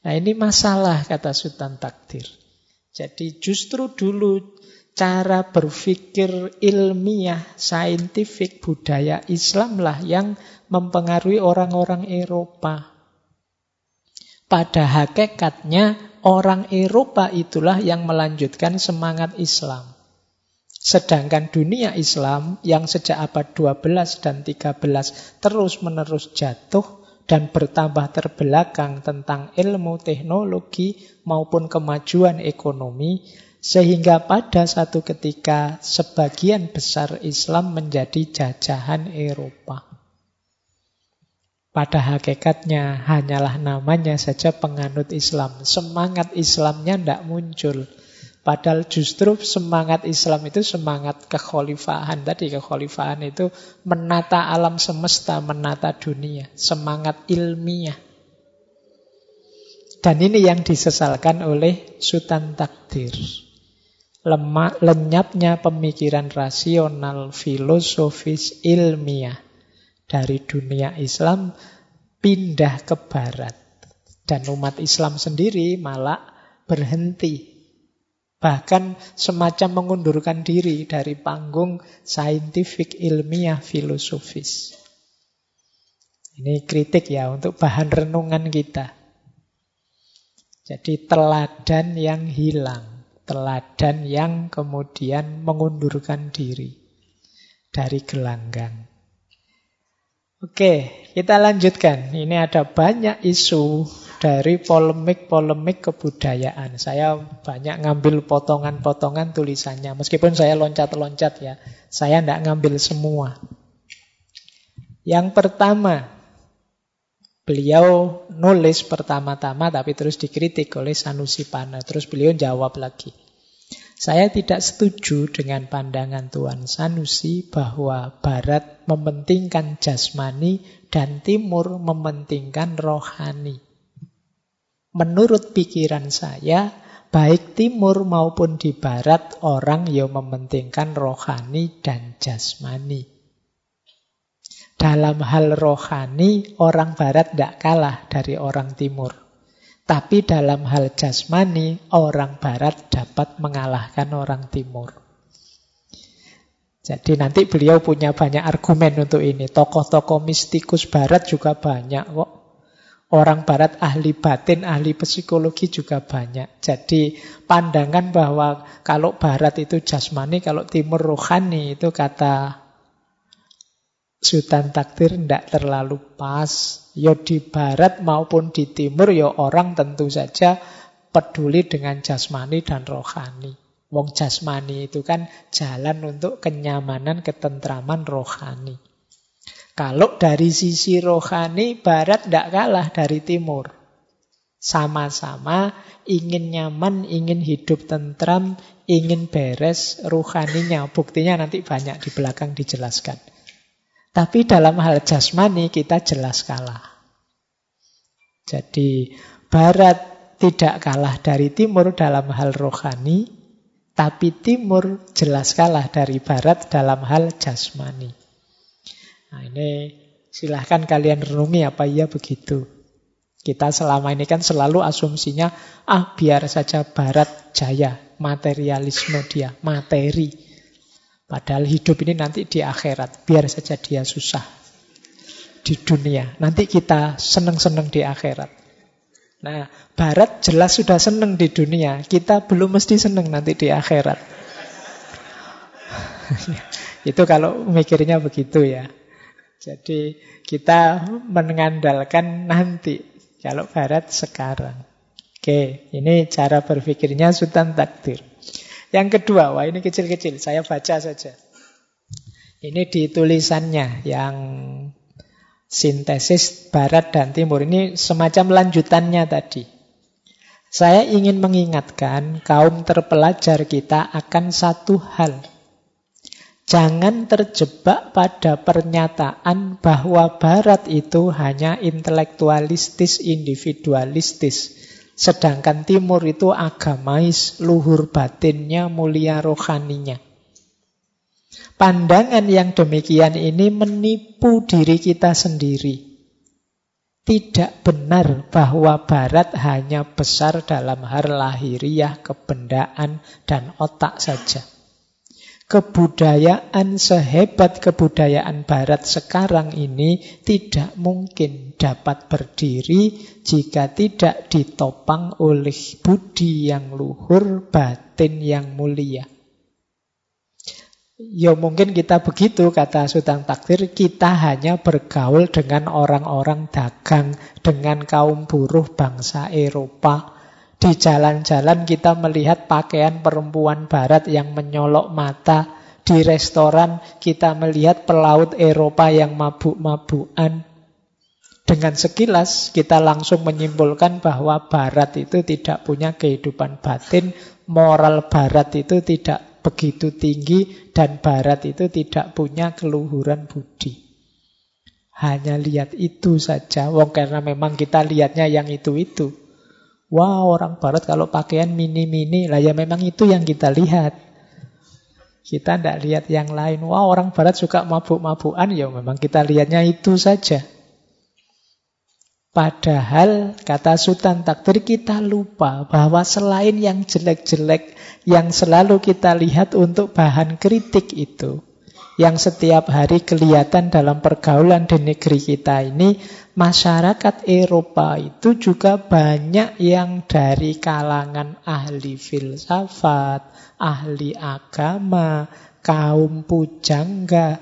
Nah ini masalah kata Sultan Takdir. Jadi justru dulu cara berpikir ilmiah, saintifik, budaya Islam lah yang mempengaruhi orang-orang Eropa. Pada hakikatnya orang Eropa itulah yang melanjutkan semangat Islam. Sedangkan dunia Islam yang sejak abad 12 dan 13 terus-menerus jatuh dan bertambah terbelakang tentang ilmu teknologi maupun kemajuan ekonomi sehingga pada satu ketika sebagian besar Islam menjadi jajahan Eropa. Pada hakikatnya hanyalah namanya saja penganut Islam. Semangat Islamnya tidak muncul. Padahal justru semangat Islam itu semangat kekhalifahan. Tadi kekhalifahan itu menata alam semesta, menata dunia. Semangat ilmiah. Dan ini yang disesalkan oleh Sultan Takdir. Lemak, lenyapnya pemikiran rasional, filosofis, ilmiah dari dunia Islam pindah ke barat. Dan umat Islam sendiri malah berhenti. Bahkan semacam mengundurkan diri dari panggung saintifik, ilmiah, filosofis. Ini kritik ya untuk bahan renungan kita. Jadi teladan yang hilang. Teladan yang kemudian mengundurkan diri dari gelanggang. Oke, kita lanjutkan. Ini ada banyak isu dari polemik-polemik kebudayaan. Saya banyak ngambil potongan-potongan tulisannya. Meskipun saya loncat-loncat ya. Saya tidak ngambil semua. Yang pertama, Beliau nulis pertama-tama tapi terus dikritik oleh Sanusi Pana. Terus beliau jawab lagi. Saya tidak setuju dengan pandangan Tuan Sanusi bahwa Barat mementingkan jasmani dan Timur mementingkan rohani. Menurut pikiran saya, baik Timur maupun di Barat orang yang mementingkan rohani dan jasmani. Dalam hal rohani, orang barat tidak kalah dari orang timur. Tapi dalam hal jasmani, orang barat dapat mengalahkan orang timur. Jadi nanti beliau punya banyak argumen untuk ini. Tokoh-tokoh mistikus barat juga banyak kok. Orang barat ahli batin, ahli psikologi juga banyak. Jadi pandangan bahwa kalau barat itu jasmani, kalau timur rohani itu kata Sultan takdir tidak terlalu pas. Ya di barat maupun di timur ya orang tentu saja peduli dengan jasmani dan rohani. Wong jasmani itu kan jalan untuk kenyamanan, ketentraman rohani. Kalau dari sisi rohani, barat tidak kalah dari timur. Sama-sama ingin nyaman, ingin hidup tentram, ingin beres rohaninya. Buktinya nanti banyak di belakang dijelaskan. Tapi dalam hal jasmani kita jelas kalah. Jadi barat tidak kalah dari timur dalam hal rohani, tapi timur jelas kalah dari barat dalam hal jasmani. Nah ini silahkan kalian renungi apa iya begitu. Kita selama ini kan selalu asumsinya, ah biar saja barat jaya, materialisme dia, materi. Padahal hidup ini nanti di akhirat. Biar saja dia susah di dunia. Nanti kita seneng-seneng di akhirat. Nah, Barat jelas sudah seneng di dunia. Kita belum mesti seneng nanti di akhirat. Itu kalau mikirnya begitu ya. Jadi kita mengandalkan nanti. Kalau Barat sekarang. Oke, ini cara berpikirnya Sultan Takdir. Yang kedua, wah ini kecil-kecil, saya baca saja. Ini di tulisannya yang sintesis barat dan timur. Ini semacam lanjutannya tadi. Saya ingin mengingatkan kaum terpelajar kita akan satu hal. Jangan terjebak pada pernyataan bahwa barat itu hanya intelektualistis, individualistis. Sedangkan timur itu agamais, luhur batinnya, mulia rohaninya. Pandangan yang demikian ini menipu diri kita sendiri. Tidak benar bahwa Barat hanya besar dalam hal lahiriah, kebendaan, dan otak saja. Kebudayaan sehebat kebudayaan Barat sekarang ini tidak mungkin dapat berdiri jika tidak ditopang oleh budi yang luhur, batin yang mulia. Ya mungkin kita begitu kata Sultan Takdir, kita hanya bergaul dengan orang-orang dagang, dengan kaum buruh bangsa Eropa, di jalan-jalan kita melihat pakaian perempuan barat yang menyolok mata. Di restoran kita melihat pelaut Eropa yang mabuk-mabukan. Dengan sekilas kita langsung menyimpulkan bahwa barat itu tidak punya kehidupan batin, moral barat itu tidak begitu tinggi dan barat itu tidak punya keluhuran budi. Hanya lihat itu saja, wong karena memang kita lihatnya yang itu-itu. Wah orang barat kalau pakaian mini-mini lah ya memang itu yang kita lihat. Kita tidak lihat yang lain. Wah orang barat suka mabuk-mabukan ya memang kita lihatnya itu saja. Padahal kata Sultan Takdir kita lupa bahwa selain yang jelek-jelek yang selalu kita lihat untuk bahan kritik itu yang setiap hari kelihatan dalam pergaulan di negeri kita ini, masyarakat Eropa itu juga banyak yang dari kalangan ahli filsafat, ahli agama, kaum pujangga.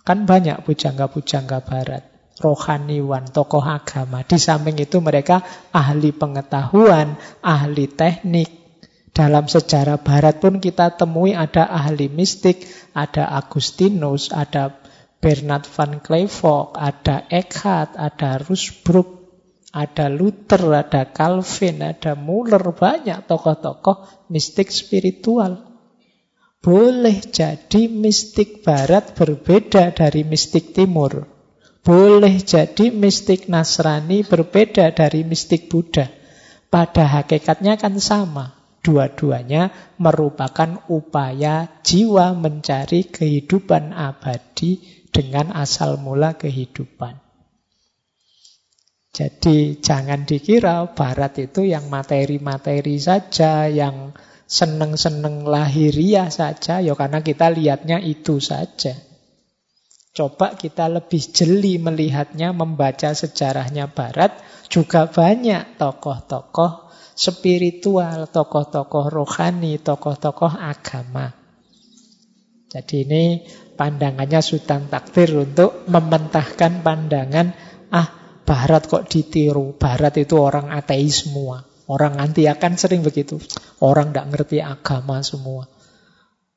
Kan banyak pujangga-pujangga barat, rohaniwan, tokoh agama. Di samping itu mereka ahli pengetahuan, ahli teknik, dalam sejarah barat pun kita temui ada ahli mistik, ada Agustinus, ada Bernard van Clairvaux, ada Eckhart, ada Rusbrook, ada Luther, ada Calvin, ada Muller, banyak tokoh-tokoh mistik spiritual. Boleh jadi mistik barat berbeda dari mistik timur. Boleh jadi mistik Nasrani berbeda dari mistik Buddha. Pada hakikatnya kan sama. Dua-duanya merupakan upaya jiwa mencari kehidupan abadi dengan asal mula kehidupan. Jadi jangan dikira barat itu yang materi-materi saja, yang seneng-seneng lahiriah saja, ya karena kita lihatnya itu saja. Coba kita lebih jeli melihatnya, membaca sejarahnya Barat, juga banyak tokoh-tokoh spiritual, tokoh-tokoh rohani, tokoh-tokoh agama. Jadi ini pandangannya Sultan Takdir untuk mementahkan pandangan, ah Barat kok ditiru, Barat itu orang ateis semua. Orang anti akan sering begitu. Orang tidak ngerti agama semua.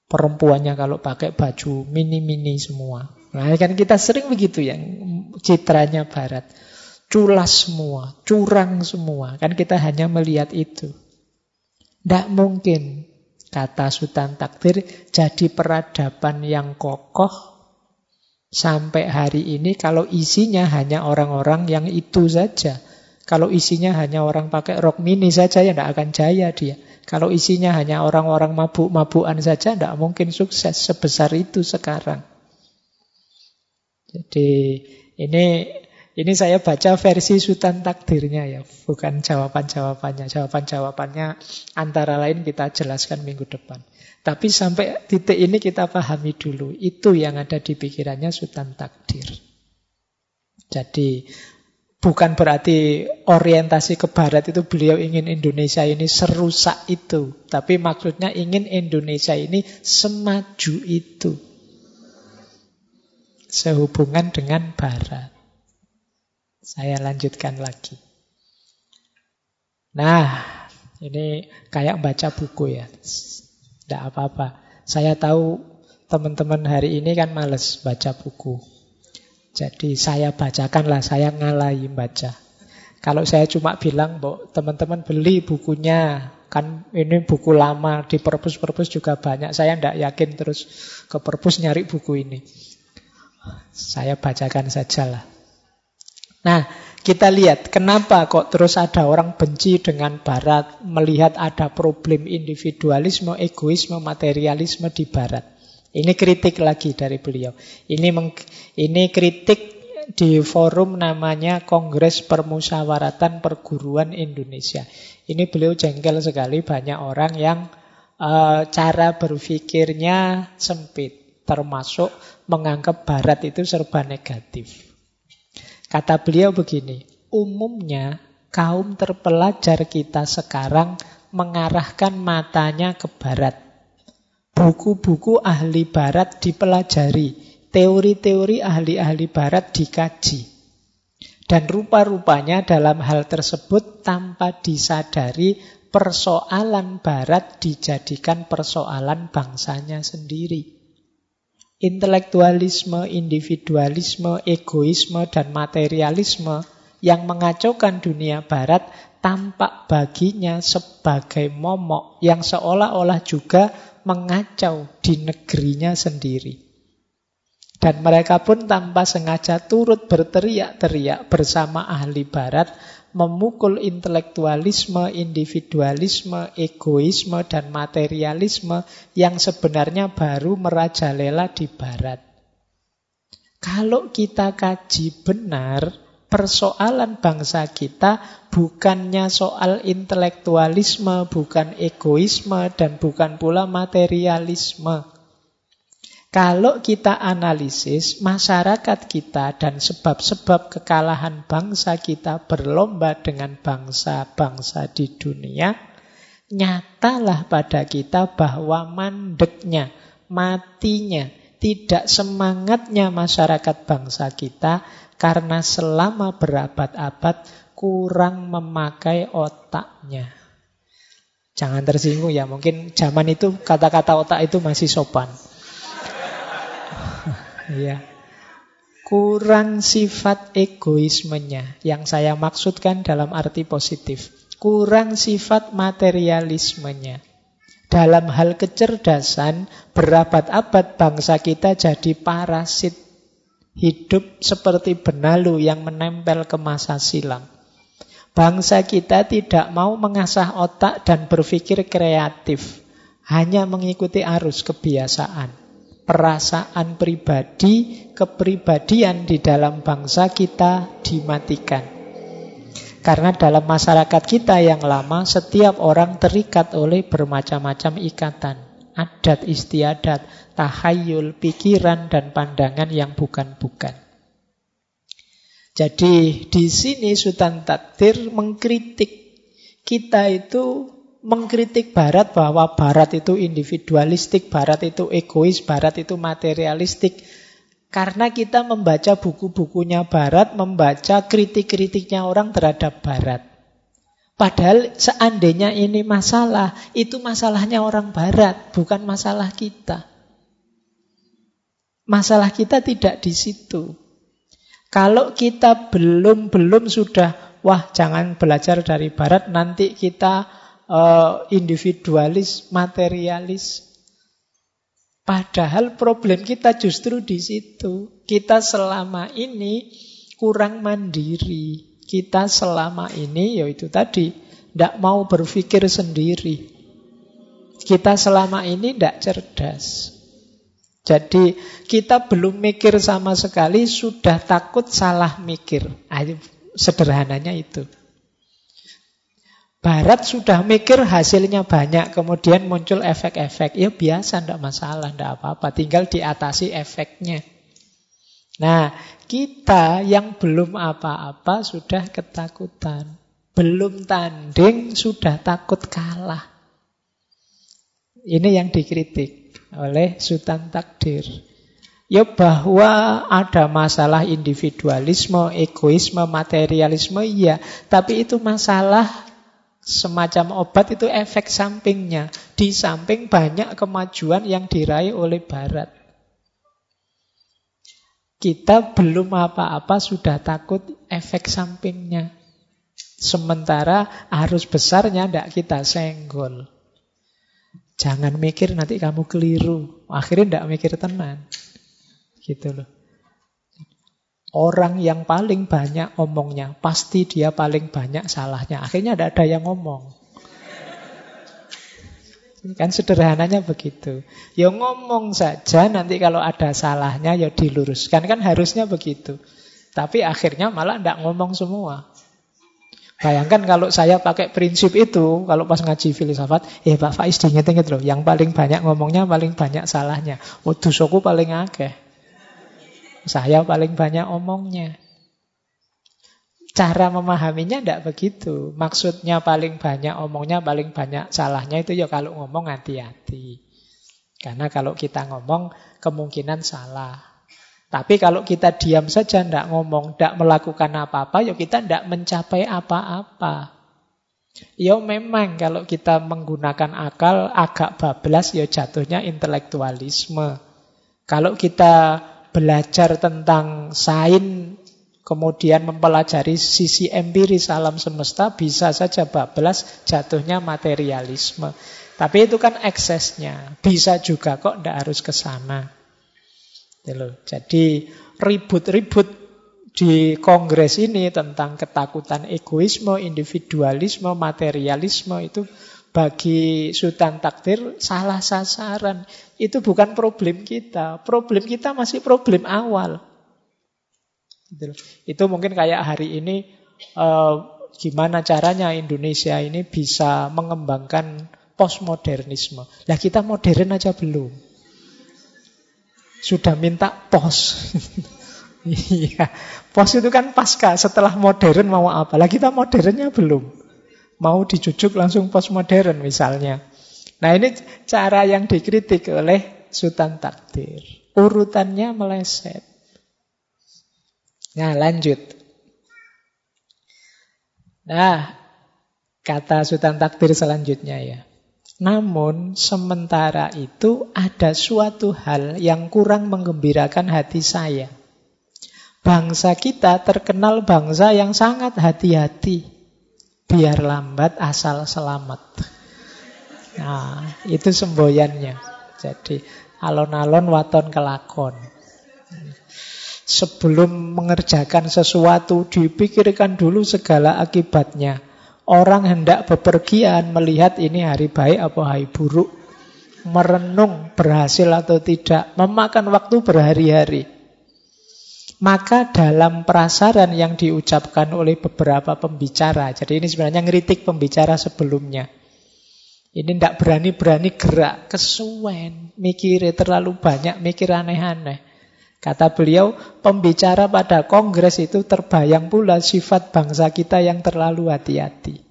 Perempuannya kalau pakai baju mini-mini semua. Nah kan kita sering begitu yang citranya barat. Culas semua, curang semua. Kan kita hanya melihat itu. Tidak mungkin kata Sultan Takdir jadi peradaban yang kokoh sampai hari ini kalau isinya hanya orang-orang yang itu saja. Kalau isinya hanya orang pakai rok mini saja ya tidak akan jaya dia. Kalau isinya hanya orang-orang mabuk-mabukan saja tidak mungkin sukses sebesar itu sekarang. Jadi ini ini saya baca versi Sultan Takdirnya ya, bukan jawaban-jawabannya. Jawaban-jawabannya antara lain kita jelaskan minggu depan. Tapi sampai titik ini kita pahami dulu, itu yang ada di pikirannya Sultan Takdir. Jadi Bukan berarti orientasi ke barat itu beliau ingin Indonesia ini serusak itu. Tapi maksudnya ingin Indonesia ini semaju itu. Sehubungan dengan barat. Saya lanjutkan lagi. Nah, ini kayak baca buku ya. Tidak apa-apa. Saya tahu teman-teman hari ini kan males baca buku. Jadi saya bacakanlah, saya ngalahi baca. Kalau saya cuma bilang, teman-teman beli bukunya, kan ini buku lama, di perpus-perpus juga banyak. Saya tidak yakin terus ke perpus nyari buku ini. Saya bacakan sajalah. Nah, kita lihat kenapa kok terus ada orang benci dengan barat, melihat ada problem individualisme, egoisme, materialisme di barat. Ini kritik lagi dari beliau. Ini meng, ini kritik di forum namanya Kongres Permusyawaratan Perguruan Indonesia. Ini beliau jengkel sekali banyak orang yang uh, cara berpikirnya sempit, termasuk menganggap Barat itu serba negatif. Kata beliau begini, umumnya kaum terpelajar kita sekarang mengarahkan matanya ke Barat buku-buku ahli barat dipelajari, teori-teori ahli-ahli barat dikaji. Dan rupa-rupanya dalam hal tersebut tanpa disadari persoalan barat dijadikan persoalan bangsanya sendiri. Intelektualisme, individualisme, egoisme, dan materialisme yang mengacaukan dunia barat tampak baginya sebagai momok yang seolah-olah juga mengacau di negerinya sendiri. Dan mereka pun tanpa sengaja turut berteriak-teriak bersama ahli barat, memukul intelektualisme, individualisme, egoisme, dan materialisme yang sebenarnya baru merajalela di barat. Kalau kita kaji benar, persoalan bangsa kita bukannya soal intelektualisme, bukan egoisme, dan bukan pula materialisme. Kalau kita analisis masyarakat kita dan sebab-sebab kekalahan bangsa kita berlomba dengan bangsa-bangsa di dunia, nyatalah pada kita bahwa mandeknya, matinya, tidak semangatnya masyarakat bangsa kita karena selama berabad-abad kurang memakai otaknya. Jangan tersinggung ya, mungkin zaman itu kata-kata otak itu masih sopan. Iya. kurang sifat egoismenya. Yang saya maksudkan dalam arti positif. Kurang sifat materialismenya. Dalam hal kecerdasan, berabad-abad bangsa kita jadi parasit. Hidup seperti benalu yang menempel ke masa silam. Bangsa kita tidak mau mengasah otak dan berpikir kreatif. Hanya mengikuti arus kebiasaan perasaan pribadi, kepribadian di dalam bangsa kita dimatikan. Karena dalam masyarakat kita yang lama, setiap orang terikat oleh bermacam-macam ikatan. Adat istiadat, tahayul, pikiran, dan pandangan yang bukan-bukan. Jadi di sini Sultan Takdir mengkritik kita itu mengkritik Barat bahwa Barat itu individualistik, Barat itu egois, Barat itu materialistik. Karena kita membaca buku-bukunya Barat, membaca kritik-kritiknya orang terhadap Barat. Padahal seandainya ini masalah, itu masalahnya orang Barat, bukan masalah kita. Masalah kita tidak di situ. Kalau kita belum-belum sudah, wah jangan belajar dari Barat, nanti kita uh, individualis, materialis. Padahal problem kita justru di situ. Kita selama ini kurang mandiri. Kita selama ini yaitu tadi tidak mau berpikir sendiri. Kita selama ini tidak cerdas. Jadi kita belum mikir sama sekali, sudah takut salah mikir. Nah, sederhananya itu. Barat sudah mikir hasilnya banyak, kemudian muncul efek-efek. Ya biasa, tidak masalah, tidak apa-apa. Tinggal diatasi efeknya. Nah, kita yang belum apa-apa sudah ketakutan. Belum tanding, sudah takut kalah. Ini yang dikritik oleh Sultan Takdir. Ya bahwa ada masalah individualisme, egoisme, materialisme, iya. Tapi itu masalah Semacam obat itu efek sampingnya. Di samping banyak kemajuan yang diraih oleh Barat. Kita belum apa-apa sudah takut efek sampingnya. Sementara arus besarnya tidak kita senggol. Jangan mikir nanti kamu keliru. Akhirnya tidak mikir tenang. Gitu loh. Orang yang paling banyak omongnya, pasti dia paling banyak salahnya. Akhirnya tidak ada yang ngomong. Kan sederhananya begitu. Ya ngomong saja, nanti kalau ada salahnya ya diluruskan. Kan harusnya begitu. Tapi akhirnya malah tidak ngomong semua. Bayangkan kalau saya pakai prinsip itu, kalau pas ngaji filsafat, eh Pak Faiz diinget-inget loh, yang paling banyak ngomongnya paling banyak salahnya. Oh, dosaku paling akeh. Saya paling banyak omongnya. Cara memahaminya tidak begitu. Maksudnya paling banyak omongnya, paling banyak salahnya itu ya kalau ngomong hati-hati. Karena kalau kita ngomong kemungkinan salah. Tapi kalau kita diam saja, tidak ngomong, tidak melakukan apa-apa, ya kita tidak mencapai apa-apa. Ya memang kalau kita menggunakan akal agak bablas, ya jatuhnya intelektualisme. Kalau kita belajar tentang sains, kemudian mempelajari sisi empiris alam semesta, bisa saja bablas jatuhnya materialisme. Tapi itu kan eksesnya. Bisa juga kok tidak harus ke sana. Gitu Jadi ribut-ribut di kongres ini tentang ketakutan egoisme, individualisme, materialisme itu bagi Sultan Takdir salah sasaran. Itu bukan problem kita. Problem kita masih problem awal. Gitu Itu mungkin kayak hari ini uh, gimana caranya Indonesia ini bisa mengembangkan postmodernisme. Lah kita modern aja belum. Sudah minta pos. Iya, pos itu kan pasca setelah modern mau apa? Lah kita modernnya belum mau dijujuk langsung postmodern misalnya. Nah ini cara yang dikritik oleh Sultan Takdir. Urutannya meleset. Nah lanjut. Nah kata Sultan Takdir selanjutnya ya. Namun sementara itu ada suatu hal yang kurang menggembirakan hati saya. Bangsa kita terkenal bangsa yang sangat hati-hati. Biar lambat asal selamat. Nah, itu semboyannya. Jadi, alon-alon waton kelakon. Sebelum mengerjakan sesuatu, dipikirkan dulu segala akibatnya. Orang hendak bepergian melihat ini hari baik apa hari buruk. Merenung berhasil atau tidak. Memakan waktu berhari-hari. Maka dalam prasaran yang diucapkan oleh beberapa pembicara, jadi ini sebenarnya ngeritik pembicara sebelumnya. Ini tidak berani-berani gerak, kesuwen, mikirnya terlalu banyak, mikir aneh-aneh. Kata beliau, pembicara pada kongres itu terbayang pula sifat bangsa kita yang terlalu hati-hati.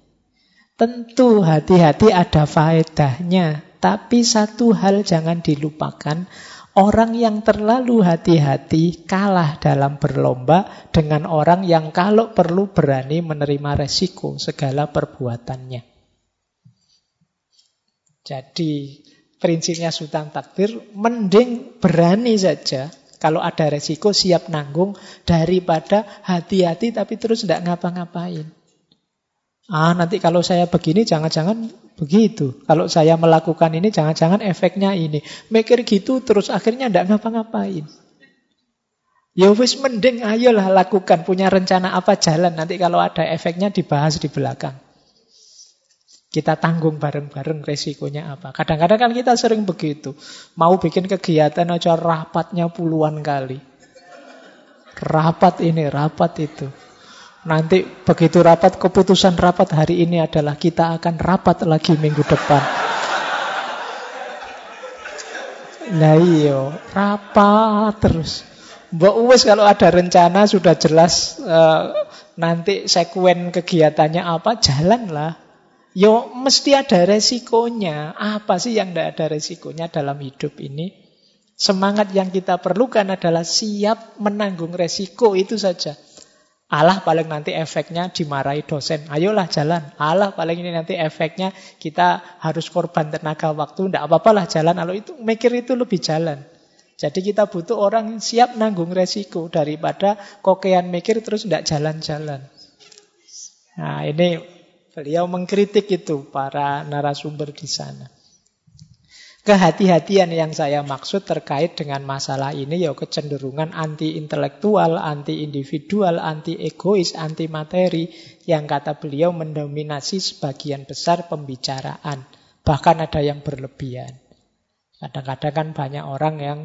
Tentu hati-hati ada faedahnya, tapi satu hal jangan dilupakan, Orang yang terlalu hati-hati kalah dalam berlomba dengan orang yang kalau perlu berani menerima resiko segala perbuatannya. Jadi prinsipnya Sultan Takbir mending berani saja kalau ada resiko siap nanggung daripada hati-hati tapi terus tidak ngapa-ngapain. Ah nanti kalau saya begini jangan-jangan Begitu. Kalau saya melakukan ini, jangan-jangan efeknya ini. Mikir gitu terus akhirnya tidak ngapa-ngapain. Ya wis mending ayolah lakukan. Punya rencana apa jalan. Nanti kalau ada efeknya dibahas di belakang. Kita tanggung bareng-bareng resikonya apa. Kadang-kadang kan kita sering begitu. Mau bikin kegiatan aja rapatnya puluhan kali. Rapat ini, rapat itu. Nanti begitu rapat, keputusan rapat hari ini adalah kita akan rapat lagi minggu depan. Nah iyo, rapat terus. Mbak Uwes kalau ada rencana sudah jelas uh, nanti sekuen kegiatannya apa, jalanlah. Yo mesti ada resikonya. Apa sih yang tidak ada resikonya dalam hidup ini? Semangat yang kita perlukan adalah siap menanggung resiko itu saja. Allah paling nanti efeknya dimarahi dosen. Ayolah jalan. Allah paling ini nanti efeknya kita harus korban tenaga waktu. Tidak apa-apalah jalan. Kalau itu mikir itu lebih jalan. Jadi kita butuh orang siap nanggung resiko daripada kokean mikir terus tidak jalan-jalan. Nah ini beliau mengkritik itu para narasumber di sana. Kehati-hatian yang saya maksud terkait dengan masalah ini ya kecenderungan anti-intelektual, anti-individual, anti-egois, anti-materi yang kata beliau mendominasi sebagian besar pembicaraan. Bahkan ada yang berlebihan. Kadang-kadang kan banyak orang yang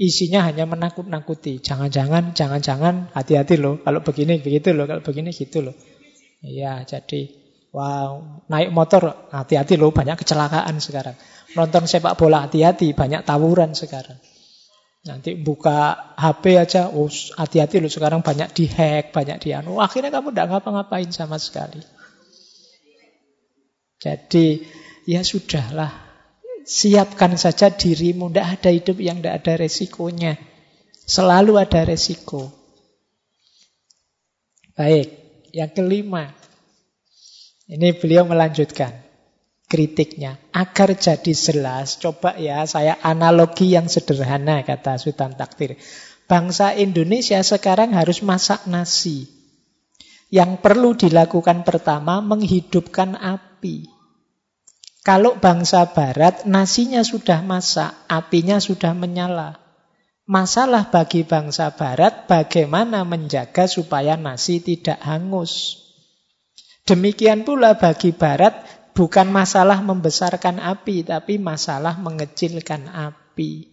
isinya hanya menakut-nakuti. Jangan-jangan, jangan-jangan, hati-hati loh. Kalau begini, begitu loh. Kalau begini, gitu loh. Iya, jadi wow, naik motor, hati-hati loh. Banyak kecelakaan sekarang. Nonton sepak bola hati-hati, banyak tawuran sekarang. Nanti buka HP aja, oh hati-hati loh sekarang banyak dihack, banyak di anu. Akhirnya kamu tidak ngapa-ngapain sama sekali. Jadi ya sudahlah, siapkan saja dirimu. Tidak ada hidup yang tidak ada resikonya. Selalu ada resiko. Baik, yang kelima. Ini beliau melanjutkan kritiknya. Agar jadi jelas, coba ya saya analogi yang sederhana kata Sultan Takdir. Bangsa Indonesia sekarang harus masak nasi. Yang perlu dilakukan pertama menghidupkan api. Kalau bangsa barat nasinya sudah masak, apinya sudah menyala. Masalah bagi bangsa barat bagaimana menjaga supaya nasi tidak hangus. Demikian pula bagi barat bukan masalah membesarkan api, tapi masalah mengecilkan api.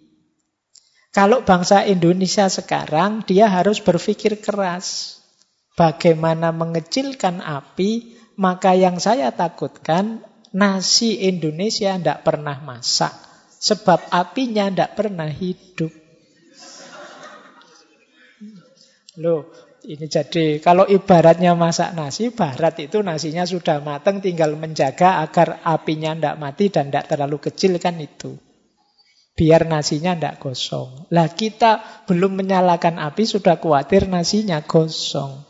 Kalau bangsa Indonesia sekarang, dia harus berpikir keras. Bagaimana mengecilkan api, maka yang saya takutkan, nasi Indonesia tidak pernah masak. Sebab apinya tidak pernah hidup. Loh, ini jadi kalau ibaratnya masak nasi, barat itu nasinya sudah matang, tinggal menjaga agar apinya tidak mati dan tidak terlalu kecil kan itu. Biar nasinya tidak gosong. Lah kita belum menyalakan api sudah khawatir nasinya gosong.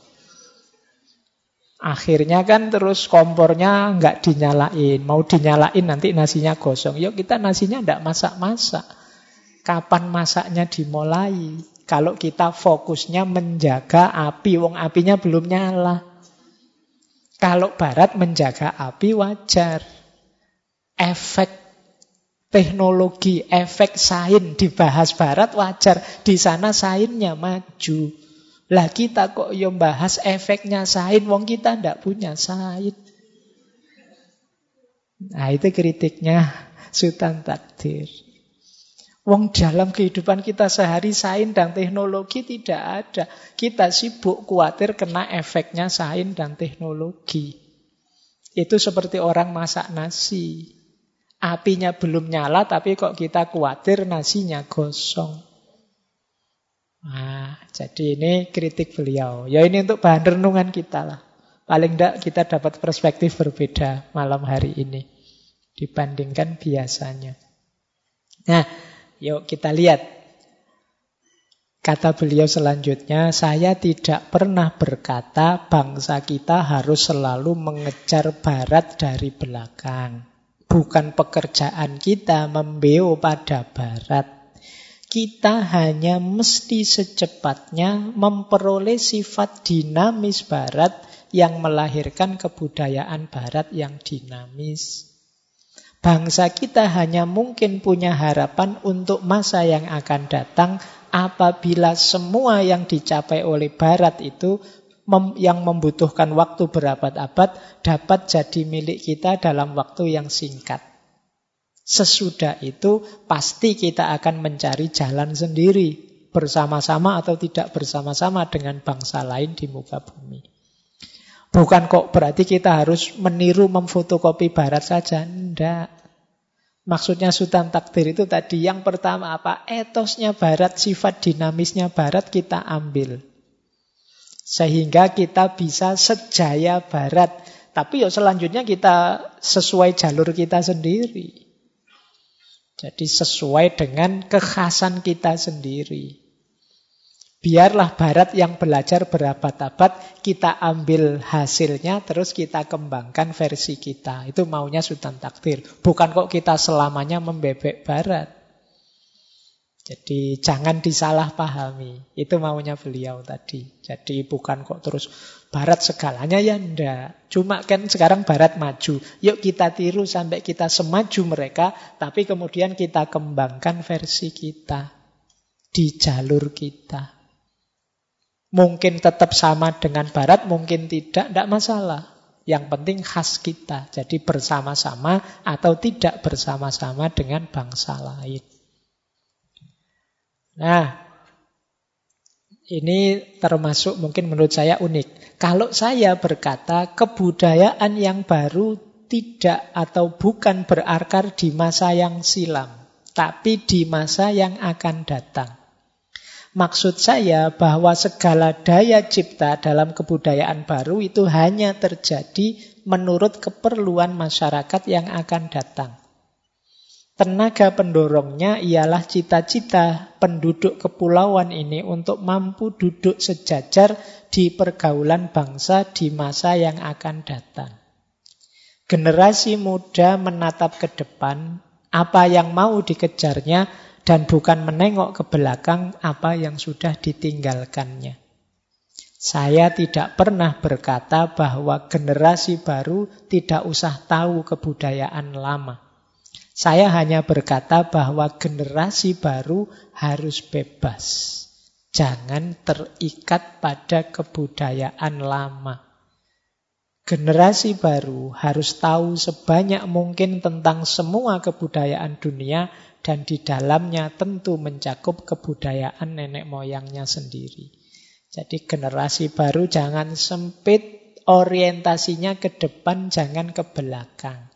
Akhirnya kan terus kompornya nggak dinyalain. Mau dinyalain nanti nasinya gosong. Yuk kita nasinya tidak masak-masak. Kapan masaknya dimulai? Kalau kita fokusnya menjaga api, wong apinya belum nyala. Kalau barat menjaga api wajar. Efek teknologi, efek sain dibahas barat wajar. Di sana sainnya maju. Lah kita kok yang bahas efeknya sain, wong kita ndak punya sain. Nah itu kritiknya Sultan Takdir. Wong dalam kehidupan kita sehari sain dan teknologi tidak ada. Kita sibuk khawatir kena efeknya sain dan teknologi. Itu seperti orang masak nasi. Apinya belum nyala tapi kok kita khawatir nasinya gosong. Nah, jadi ini kritik beliau. Ya ini untuk bahan renungan kita lah. Paling tidak kita dapat perspektif berbeda malam hari ini dibandingkan biasanya. Nah, yuk kita lihat. Kata beliau selanjutnya, saya tidak pernah berkata bangsa kita harus selalu mengejar barat dari belakang. Bukan pekerjaan kita membeo pada barat. Kita hanya mesti secepatnya memperoleh sifat dinamis barat yang melahirkan kebudayaan barat yang dinamis. Bangsa kita hanya mungkin punya harapan untuk masa yang akan datang apabila semua yang dicapai oleh Barat itu mem yang membutuhkan waktu berabad-abad dapat jadi milik kita dalam waktu yang singkat. Sesudah itu pasti kita akan mencari jalan sendiri bersama-sama atau tidak bersama-sama dengan bangsa lain di muka bumi. Bukan kok berarti kita harus meniru memfotokopi barat saja. Tidak. Maksudnya Sultan Takdir itu tadi yang pertama apa? Etosnya barat, sifat dinamisnya barat kita ambil. Sehingga kita bisa sejaya barat. Tapi ya selanjutnya kita sesuai jalur kita sendiri. Jadi sesuai dengan kekhasan kita sendiri. Biarlah Barat yang belajar berabad-abad, kita ambil hasilnya, terus kita kembangkan versi kita. Itu maunya Sultan Takdir. Bukan kok kita selamanya membebek Barat. Jadi jangan disalahpahami. Itu maunya beliau tadi. Jadi bukan kok terus Barat segalanya ya ndak. Cuma kan sekarang Barat maju. Yuk kita tiru sampai kita semaju mereka. Tapi kemudian kita kembangkan versi kita. Di jalur kita. Mungkin tetap sama dengan Barat, mungkin tidak, tidak masalah. Yang penting khas kita. Jadi bersama-sama atau tidak bersama-sama dengan bangsa lain. Nah, ini termasuk mungkin menurut saya unik. Kalau saya berkata kebudayaan yang baru tidak atau bukan berakar di masa yang silam, tapi di masa yang akan datang. Maksud saya bahwa segala daya cipta dalam kebudayaan baru itu hanya terjadi menurut keperluan masyarakat yang akan datang. Tenaga pendorongnya ialah cita-cita penduduk kepulauan ini untuk mampu duduk sejajar di pergaulan bangsa di masa yang akan datang. Generasi muda menatap ke depan, apa yang mau dikejarnya dan bukan menengok ke belakang apa yang sudah ditinggalkannya. Saya tidak pernah berkata bahwa generasi baru tidak usah tahu kebudayaan lama. Saya hanya berkata bahwa generasi baru harus bebas. Jangan terikat pada kebudayaan lama. Generasi baru harus tahu sebanyak mungkin tentang semua kebudayaan dunia dan di dalamnya tentu mencakup kebudayaan nenek moyangnya sendiri. Jadi generasi baru jangan sempit orientasinya ke depan, jangan ke belakang.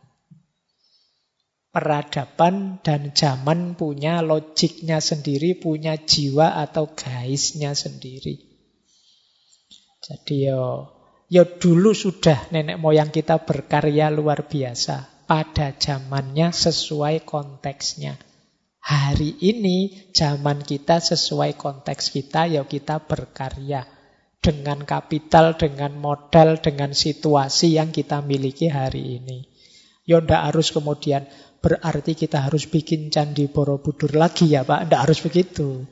Peradaban dan zaman punya logiknya sendiri, punya jiwa atau gaisnya sendiri. Jadi yo, yo dulu sudah nenek moyang kita berkarya luar biasa pada zamannya sesuai konteksnya. Hari ini zaman kita sesuai konteks kita, ya kita berkarya. Dengan kapital, dengan modal, dengan situasi yang kita miliki hari ini. Ya ndak harus kemudian berarti kita harus bikin candi Borobudur lagi ya Pak. Ndak harus begitu.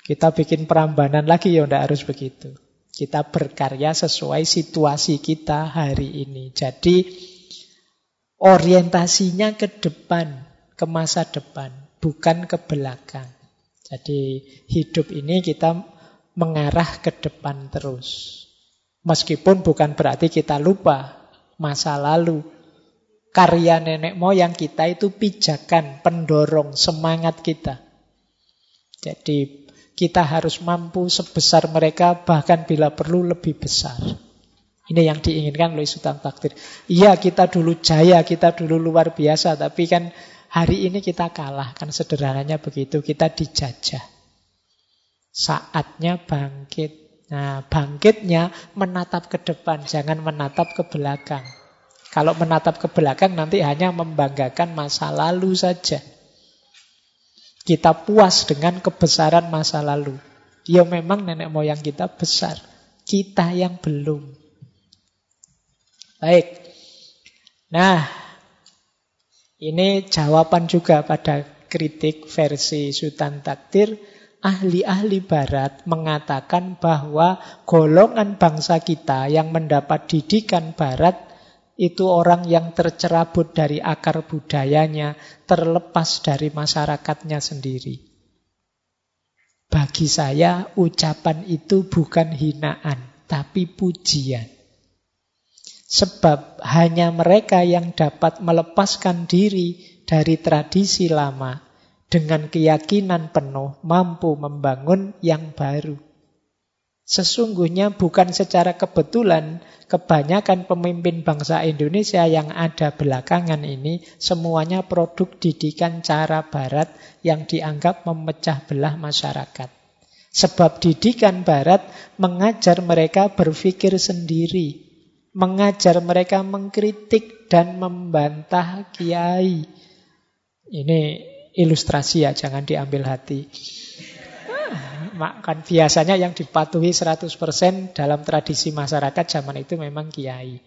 Kita bikin perambanan lagi ya tidak harus begitu. Kita berkarya sesuai situasi kita hari ini. Jadi orientasinya ke depan, ke masa depan, bukan ke belakang. Jadi hidup ini kita mengarah ke depan terus. Meskipun bukan berarti kita lupa masa lalu. Karya nenek moyang kita itu pijakan, pendorong, semangat kita. Jadi kita harus mampu sebesar mereka, bahkan bila perlu lebih besar. Ini yang diinginkan oleh Sultan Takdir. Iya kita dulu jaya, kita dulu luar biasa, tapi kan hari ini kita kalah. Kan sederhananya begitu, kita dijajah. Saatnya bangkit. Nah, bangkitnya menatap ke depan, jangan menatap ke belakang. Kalau menatap ke belakang nanti hanya membanggakan masa lalu saja. Kita puas dengan kebesaran masa lalu. Ya memang nenek moyang kita besar. Kita yang belum. Baik. Nah, ini jawaban juga pada kritik versi Sultan Takdir. Ahli-ahli barat mengatakan bahwa golongan bangsa kita yang mendapat didikan barat itu orang yang tercerabut dari akar budayanya, terlepas dari masyarakatnya sendiri. Bagi saya, ucapan itu bukan hinaan, tapi pujian. Sebab hanya mereka yang dapat melepaskan diri dari tradisi lama dengan keyakinan penuh mampu membangun yang baru. Sesungguhnya bukan secara kebetulan kebanyakan pemimpin bangsa Indonesia yang ada belakangan ini semuanya produk didikan cara barat yang dianggap memecah belah masyarakat. Sebab didikan barat mengajar mereka berpikir sendiri, mengajar mereka mengkritik dan membantah kiai. Ini ilustrasi ya, jangan diambil hati kan biasanya yang dipatuhi 100% dalam tradisi masyarakat zaman itu memang kiai.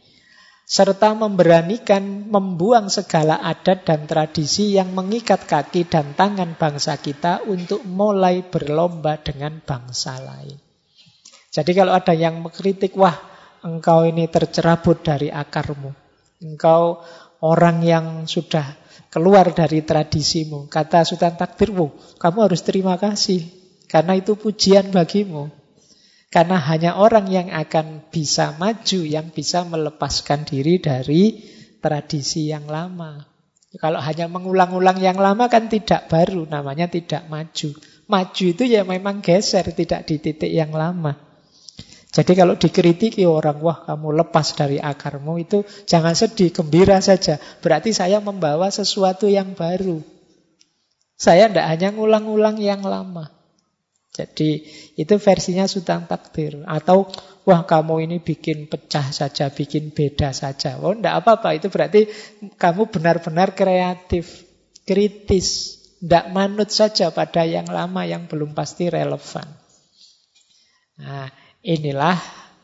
Serta memberanikan membuang segala adat dan tradisi yang mengikat kaki dan tangan bangsa kita untuk mulai berlomba dengan bangsa lain. Jadi kalau ada yang mengkritik, wah engkau ini tercerabut dari akarmu. Engkau orang yang sudah keluar dari tradisimu. Kata Sultan Takdirmu, kamu harus terima kasih. Karena itu pujian bagimu. Karena hanya orang yang akan bisa maju, yang bisa melepaskan diri dari tradisi yang lama. Kalau hanya mengulang-ulang yang lama kan tidak baru, namanya tidak maju. Maju itu ya memang geser, tidak di titik yang lama. Jadi kalau dikritiki orang, wah kamu lepas dari akarmu itu jangan sedih, gembira saja. Berarti saya membawa sesuatu yang baru. Saya tidak hanya ngulang-ulang yang lama. Jadi itu versinya Sultan Takdir. Atau wah kamu ini bikin pecah saja, bikin beda saja. Oh enggak apa-apa, itu berarti kamu benar-benar kreatif, kritis. Tidak manut saja pada yang lama yang belum pasti relevan. Nah inilah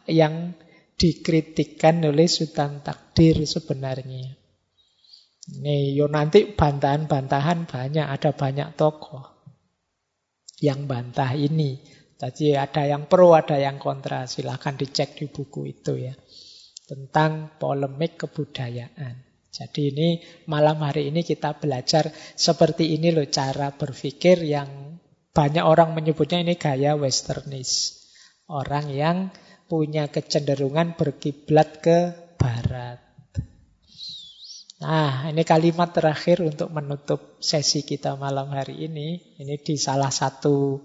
yang dikritikkan oleh Sultan Takdir sebenarnya. Nih, yo nanti bantahan-bantahan banyak, ada banyak tokoh yang bantah ini. Jadi ada yang pro, ada yang kontra. Silahkan dicek di buku itu ya. Tentang polemik kebudayaan. Jadi ini malam hari ini kita belajar seperti ini loh cara berpikir yang banyak orang menyebutnya ini gaya westernis. Orang yang punya kecenderungan berkiblat ke barat. Nah, ini kalimat terakhir untuk menutup sesi kita malam hari ini. Ini di salah satu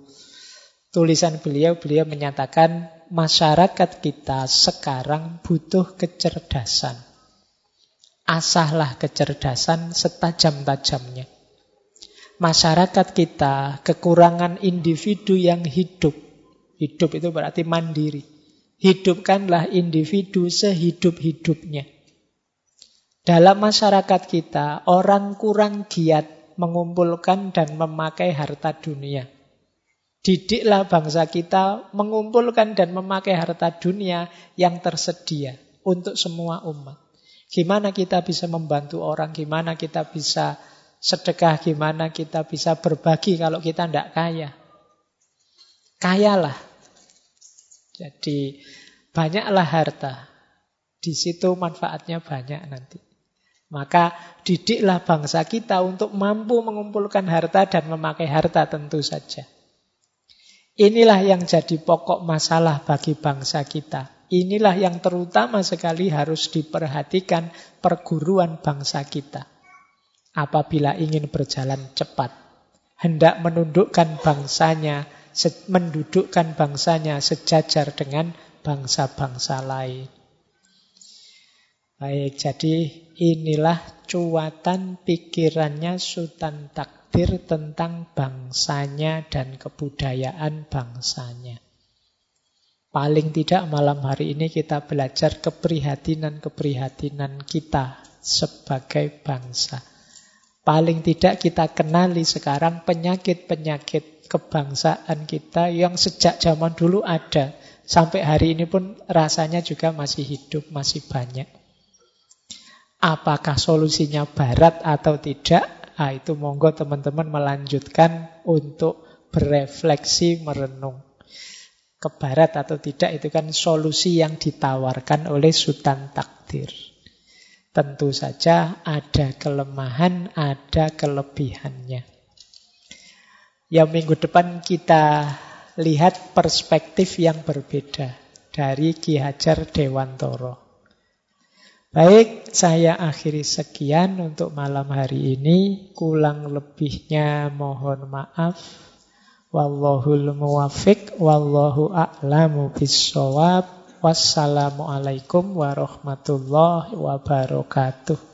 tulisan beliau, beliau menyatakan masyarakat kita sekarang butuh kecerdasan. Asahlah kecerdasan setajam-tajamnya. Masyarakat kita kekurangan individu yang hidup. Hidup itu berarti mandiri. Hidupkanlah individu sehidup-hidupnya. Dalam masyarakat kita, orang kurang giat mengumpulkan dan memakai harta dunia. Didiklah bangsa kita mengumpulkan dan memakai harta dunia yang tersedia untuk semua umat. Gimana kita bisa membantu orang, gimana kita bisa sedekah, gimana kita bisa berbagi kalau kita tidak kaya. kayalah. Jadi banyaklah harta. Di situ manfaatnya banyak nanti. Maka didiklah bangsa kita untuk mampu mengumpulkan harta dan memakai harta tentu saja. Inilah yang jadi pokok masalah bagi bangsa kita. Inilah yang terutama sekali harus diperhatikan perguruan bangsa kita. Apabila ingin berjalan cepat, hendak menundukkan bangsanya, mendudukkan bangsanya sejajar dengan bangsa-bangsa lain. Baik, jadi inilah cuatan pikirannya Sultan Takdir tentang bangsanya dan kebudayaan bangsanya. Paling tidak malam hari ini kita belajar keprihatinan-keprihatinan kita sebagai bangsa. Paling tidak kita kenali sekarang penyakit-penyakit kebangsaan kita yang sejak zaman dulu ada. Sampai hari ini pun rasanya juga masih hidup, masih banyak. Apakah solusinya barat atau tidak? Ah, itu monggo teman-teman melanjutkan untuk berefleksi, merenung ke barat atau tidak itu kan solusi yang ditawarkan oleh Sultan Takdir. Tentu saja ada kelemahan, ada kelebihannya. Ya minggu depan kita lihat perspektif yang berbeda dari Ki Hajar Dewantoro. Baik, saya akhiri sekian untuk malam hari ini. Kurang lebihnya mohon maaf. Wallahul muwafiq wallahu a'lamu bissawab. Wassalamualaikum warahmatullahi wabarakatuh.